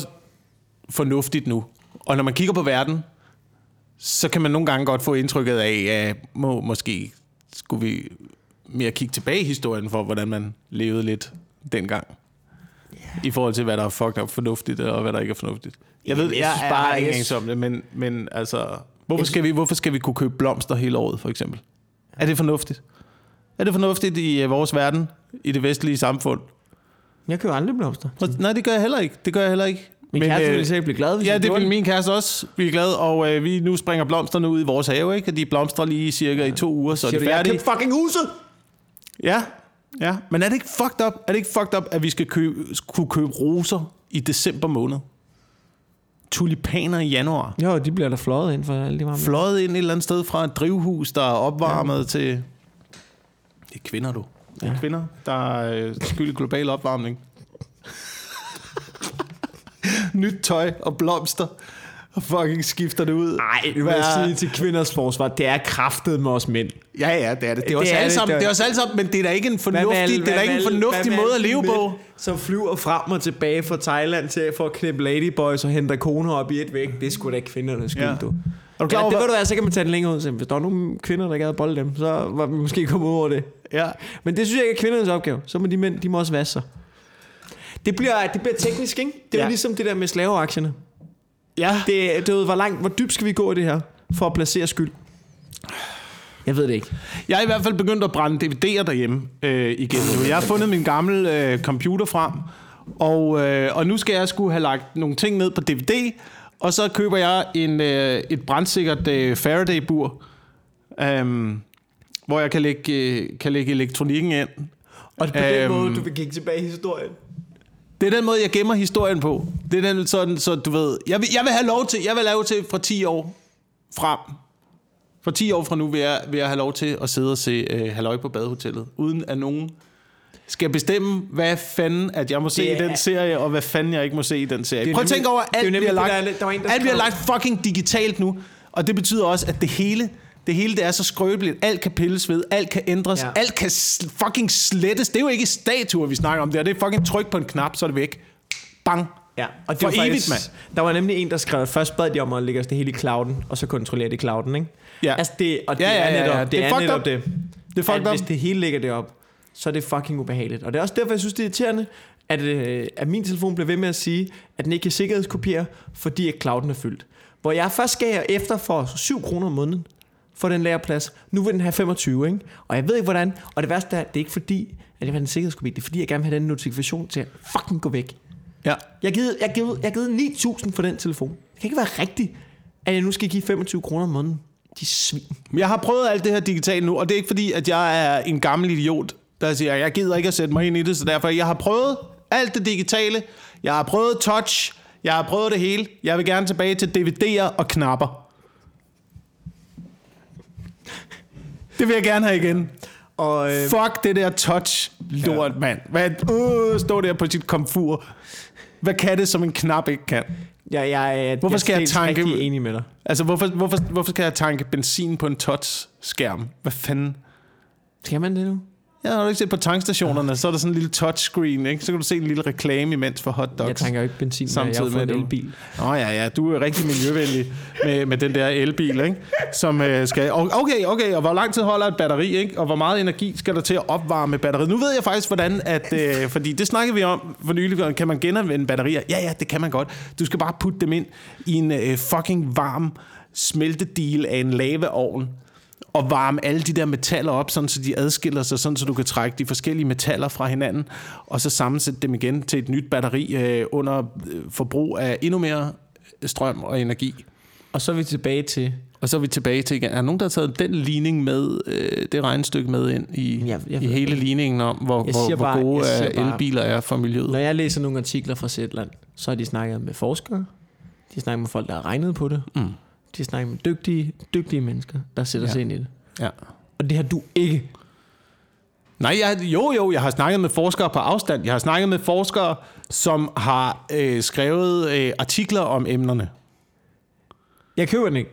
fornuftigt nu. Og når man kigger på verden, så kan man nogle gange godt få indtrykket af, at må, måske skulle vi mere kigge tilbage i historien for, hvordan man levede lidt dengang. I forhold til, hvad der er fucked up fornuftigt, og hvad der ikke er fornuftigt. Jeg ved,
Jeg
jeg,
synes
jeg,
bare,
jeg ikke
jeg
anelse om det, men, men altså... Hvorfor skal, vi, hvorfor skal vi kunne købe blomster hele året, for eksempel? Er det fornuftigt? Er det fornuftigt i øh, vores verden, i det vestlige samfund?
Jeg køber aldrig blomster.
Nej, det gør jeg heller ikke. Det gør jeg heller ikke.
Min
Men,
kæreste
øh,
ville sikkert blive glad, hvis
Ja,
jeg
det vil min kæreste også. Er glade, og øh, vi nu springer blomsterne ud i vores have, ikke? Og de blomstrer lige cirka i to uger, så er
Siger
det
du, jeg har
færdigt.
købt fucking huset!
Ja, ja. Men er det ikke fucked up? Er det ikke fucked up, at vi skal købe, kunne købe roser i december måned? Tulipaner i januar.
Jo, de bliver der fløjet ind for alle de varme.
Fløjet ind et eller andet sted fra et drivhus, der er opvarmet ja. til... Det er kvinder, du. Det er ja. Kvinder, der er øh, skyld i global opvarmning. Nyt tøj og blomster. Og fucking skifter det ud.
Nej, det vil
Hvad
jeg sige til kvinders forsvar. Det er kraftet med os mænd.
Ja, ja, det er det. Det er, også alle
det,
sammen,
det er-
også alle sammen, men det er da ikke en
Hvad
fornuftig,
alle-
det er da
hvad
ikke en fornuftig
hvad
måde at leve på.
Som flyver frem og tilbage fra Thailand til for at knippe ladyboys og hente koner op i et væk. Det er sgu da ikke kvindernes skyld,
Ja.
du.
Er du klar
Ja, det
hvad-
vil du være, så kan man tage den længere ud. Så hvis der var nogle kvinder, der gad bolde dem, så var vi måske kommet over det.
Ja.
Men det synes jeg ikke er kvindernes opgave. Så må de mænd, de må også vaske sig. Det bliver, det bliver teknisk, ikke? Det er
Ja.
jo ligesom det der med slaveaktierne.
Ja.
Det, det, hvor, langt, hvor dybt skal vi gå i det her, for at placere skyld? Jeg ved det ikke.
Jeg er i hvert fald begyndt at brænde DVD'er derhjemme øh, igen nu. Jeg har fundet min gamle øh, computer frem, og, øh, og nu skal jeg skulle have lagt nogle ting ned på DVD, og så køber jeg en, øh, et brandsikkert øh, Faraday-bur, øh, hvor jeg kan lægge, øh, kan lægge elektronikken ind.
Og det er på
Øhm,
den måde, du vil kigge tilbage i historien.
Det er den måde, jeg gemmer historien på. Det er den sådan, så du ved... Jeg vil, jeg vil have lov til, jeg vil lave til fra 10 år frem. For 10 år fra nu vil jeg, vil jeg have lov til at sidde og se uh, Halløj på badehotellet, uden at nogen skal bestemme, hvad fanden, at jeg må se
Det
i den
er-
serie, og hvad fanden jeg ikke må se i den serie.
Er
Prøv at tænke over,
er
alt bliver lagt,
der er- der
alt bliver lagt fucking digitalt nu, og det betyder også, at det hele, det hele det er så skrøbeligt. Alt kan pilles ved, alt kan ændres,
Ja.
ja. alt kan fucking slettes. Det er jo ikke statuer, vi snakker om der. Det er fucking tryk på en knap, så er det væk. Bang.
Ja, og det
For
var faktisk,
evigt, mand.
Der var nemlig en, der skrev, først bad de om at lægge os det hele i clouden, og så kontrollere det i clouden, ikke?
Ja.
Altså det, og det
Ja, ja,
er
ja,
netop
ja.
det,
Det er
er
fucked
netop
up.
det.
Det er fucked
at
up.
hvis det hele ligger det op, så er det fucking ubehageligt. Og det er også derfor, jeg synes, det er irriterende, at, øh, at min telefon bliver ved med at sige, at den ikke kan sikkerhedskopiere, fordi at clouden er fyldt. Hvor jeg først gav efter for 7 kroner om måneden for den læreplads. Nu vil den have 25, ikke? Og jeg ved ikke, hvordan. Og det værste er, det er ikke fordi, at jeg vil have en sikkerhedskopi. Det er fordi, jeg gerne vil have den notifikation til at fucking gå væk.
Ja.
Jeg har givet, jeg givet, jeg givet 9.000 for den telefon. Det kan ikke være rigtigt, at jeg nu skal give 25 kroner om måneden. De svin.
Men Jeg har prøvet alt det her digitalt nu, og det er ikke fordi, at jeg er en gammel idiot, der siger, jeg gider ikke at sætte mig ind i det, så derfor, jeg har prøvet alt det digitale, jeg har prøvet touch, jeg har prøvet det hele, jeg vil gerne tilbage til DVD'er og knapper. Det vil jeg gerne have igen.
Og øh,
Fuck det der touch lort, ja. mand. Hvad, øh, stå der på sit komfur. Hvad kan det, som en knap ikke kan?
jeg, jeg, jeg,
Hvorfor skal jeg
er
tanke-
rigtig enig med dig.
Altså, hvorfor, hvorfor, hvorfor skal jeg tanke benzin på en touch-skærm? Hvad fanden?
Skal man det nu?
Jeg har du ikke set på tankstationerne, så er der sådan en lille touchscreen, ikke? Så kan du se en lille reklame imens for hotdogs.
Jeg tanker jo ikke benzin,
Samtidig
jeg har
med
en elbil.
Nå ja, ja, du er rigtig miljøvenlig med, med den der elbil, ikke? Som øh, skal... Okay, okay, og hvor lang tid holder et batteri, ikke? Og hvor meget energi skal der til at opvarme batteriet? Nu ved jeg faktisk, hvordan at... Øh, fordi det snakkede vi om for nylig, kan man genanvende batterier? Ja, ja, det kan man godt. Du skal bare putte dem ind i en øh, fucking varm smeltedil af en lavaovn, og varme alle de der metaller op, sådan så de adskiller sig, sådan så du kan trække de forskellige metaller fra hinanden, og så sammensætte dem igen til et nyt batteri øh, under øh, forbrug af endnu mere strøm og energi.
Og så er vi tilbage til...
Og så er vi tilbage til igen. Er der nogen, der har taget den ligning med, øh, det regnestykke med ind i,
Jeg- jeg
i hele ligningen om, hvor, hvor, hvor
bare-
gode øh,
bare-
elbiler er for miljøet?
Når jeg læser nogle artikler fra Zetland, så har de snakket med forskere. De har snakket med folk, der har regnet på det.
Mm.
De har snakket med dygtige, dygtige mennesker, der sætter
Ja.
sig ind i det.
Ja.
Og det har du ikke.
Nej, jeg, jo jo, jeg har snakket med forskere på afstand. Jeg har snakket med forskere, som har øh, skrevet øh, artikler om emnerne.
Jeg køber den ikke.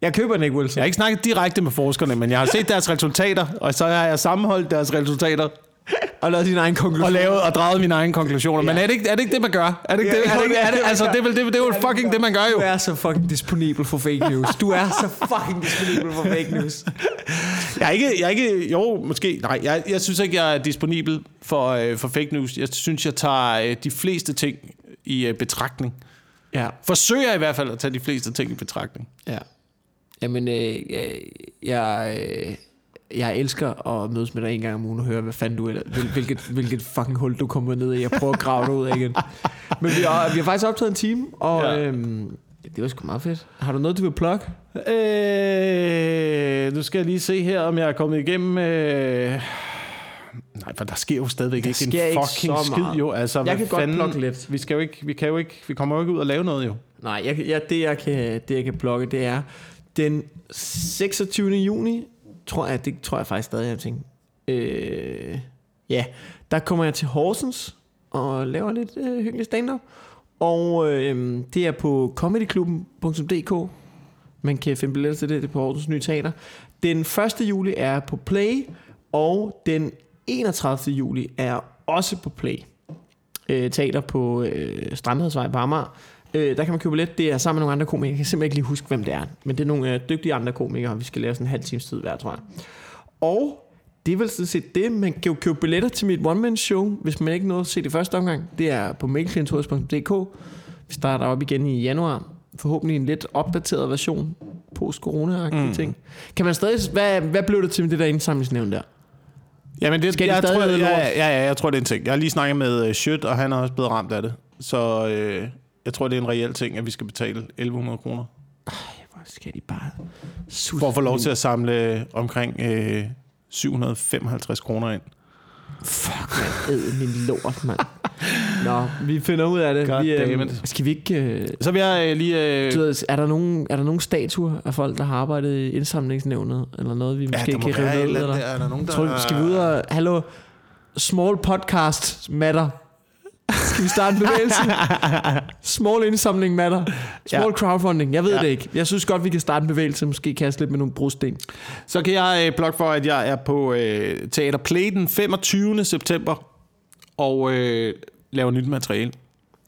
Jeg køber den ikke, Wilson.
Jeg har ikke snakket direkte med forskerne, men jeg har set deres resultater, og så har jeg sammenholdt deres resultater
Og lavet din egen konklusion.
og lavet og draget mine egne konklusioner. Men er det ikke, er det, ikke det, man gør? Er det ikke
Ja,
det, er det, ikke, er det,
det,
altså, det, er vel, det, det er jo fucking det, man gør jo.
Du er så fucking disponibel for fake news. Du er så fucking disponibel for fake news.
Jeg er ikke, jeg er ikke jo, måske, nej, jeg, jeg synes ikke, jeg er disponibel for, øh, for fake news. Jeg synes, jeg tager øh, de fleste ting i øh, betragtning.
Ja.
Forsøger i hvert fald at tage de fleste ting i betragtning.
Ja. Jamen, øh, jeg, jeg, øh, jeg elsker at mødes med dig en gang om ugen og høre, hvad fanden du er, hvil- hvilket, hvilket fucking hul du kommer ned i. Jeg prøver at grave dig ud af igen. Men vi har, vi har faktisk optaget en time, og
Ja.
øhm, det var sgu meget fedt. Har du noget, du vil plukke?
Øh, nu skal jeg lige se her, om jeg er kommet igennem... Øh... Nej, for der sker jo stadigvæk
Der
ikke en
ikke
fucking skid, jo. Altså,
Jeg
hvad
kan godt
fanden?
plukke lidt.
Vi, skal jo ikke, vi, kan jo ikke, vi kommer jo ikke ud og lave noget, jo.
Nej, jeg, jeg, det, jeg kan, det jeg kan plukke, det er den 26. juni, tror jeg, det tror jeg faktisk stadig, jeg tænker. Øh, ja, der kommer jeg til Horsens og laver lidt øh, hyggelig stand-up. Og øh, det er på comedyklubben.dk. Man kan finde billetter til det, det er på Horsens Nye Teater. Den 1. juli er på Play, og den 31. juli er også på Play øh, teater på øh, Strandhedsvej på Amager. Øh, der kan man købe billet. Det er sammen med nogle andre komikere. Jeg kan simpelthen ikke lige huske, hvem det er. Men det er nogle øh, dygtige andre komikere, vi skal lave sådan en halv times tid hver, tror jeg. Og det er vel sådan set det. Man kan jo købe billetter til mit one-man-show, hvis man ikke nåede at se det første omgang. Det er på mailklientours.dk. Vi starter op igen i januar. Forhåbentlig en lidt opdateret version. Post-corona-agtige mm. ting. Kan man stadig... Hvad, hvad blev det til det der indsamlingsnævn der?
Jamen, det,
Skal de
jeg,
stadig
tror,
hedde
ja, ja, ja, jeg tror, det er en ting. Jeg har lige snakket med uh, Schødt, og han er også blevet ramt af det. Så øh, jeg tror, det er en reel ting, at vi skal betale 1100 kroner.
Hvor skal de bare...
For at få lov til at samle omkring øh, 755 kroner ind.
Fuck, man. Æd min lort, mand. Nå, vi finder ud af det.
God
vi,
it.
skal vi ikke... Øh,
Så vil jeg øh, lige... Øh,
du ved, er, der nogen, er der nogen statuer af folk, der har arbejdet i indsamlingsnævnet? Eller noget, vi måske
må
kan rive ned?
eller der. Er der nogen, der...
Tror, skal vi ud og... Hallo? Small podcast matter. Skal vi starte en bevægelse? Small indsamling matter. Small
Ja.
crowdfunding. Jeg ved
Ja.
det ikke. Jeg synes godt, vi kan starte en bevægelse. Måske kaste lidt med nogle brosten.
Så kan jeg øh, plukke for, at jeg er på øh, Teater Play den 25. september og øh, laver nyt materiale.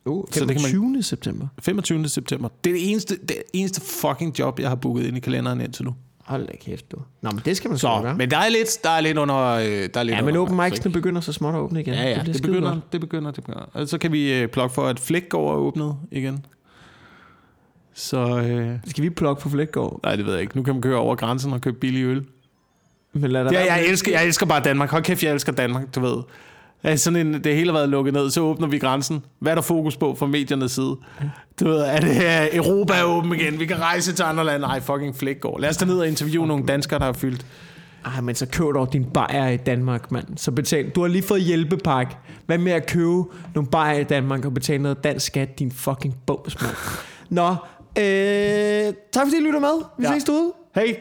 Uh,
Så det kan man-
25. september.
25. september. Det er det eneste, det eneste fucking job, jeg har booket ind i kalenderen indtil nu.
Hold da kæft, du. Nå, men det skal man så
Så,
gøre.
men der er lidt, der er lidt under... Øh, der er lidt
Ja, men open mics'ene begynder så småt at åbne igen.
Ja, ja, det, det, begynder,
godt.
det begynder, det begynder. Og så kan vi øh, plukke for, at Flækgaard er åbnet igen. Så, øh,
Skal vi plukke for Flækgaard?
nej, det ved jeg ikke. Nu kan man køre over grænsen og købe billig øl.
Men lad
Ja, jeg, elsker, jeg elsker bare Danmark. Hold kæft, jeg elsker Danmark, du ved. Ja, sådan en, det hele har været lukket ned, så åbner vi grænsen. Hvad er der fokus på fra mediernes side? Du ved, er det her, Europa er åben igen, vi kan rejse til andre lande. Nej, fucking Flækgaard. Lad os tage ned og interviewe nogle danskere, der har fyldt.
Ej, men så køb dog din bajer i Danmark, mand. Så betal. Du har lige fået hjælpepakke. Hvad med at købe nogle bajer i Danmark og betale noget dansk skat, din fucking bums, mand. Nå, øh, tak fordi I lytter med. Vi
Ja.
ses derude.
Hey!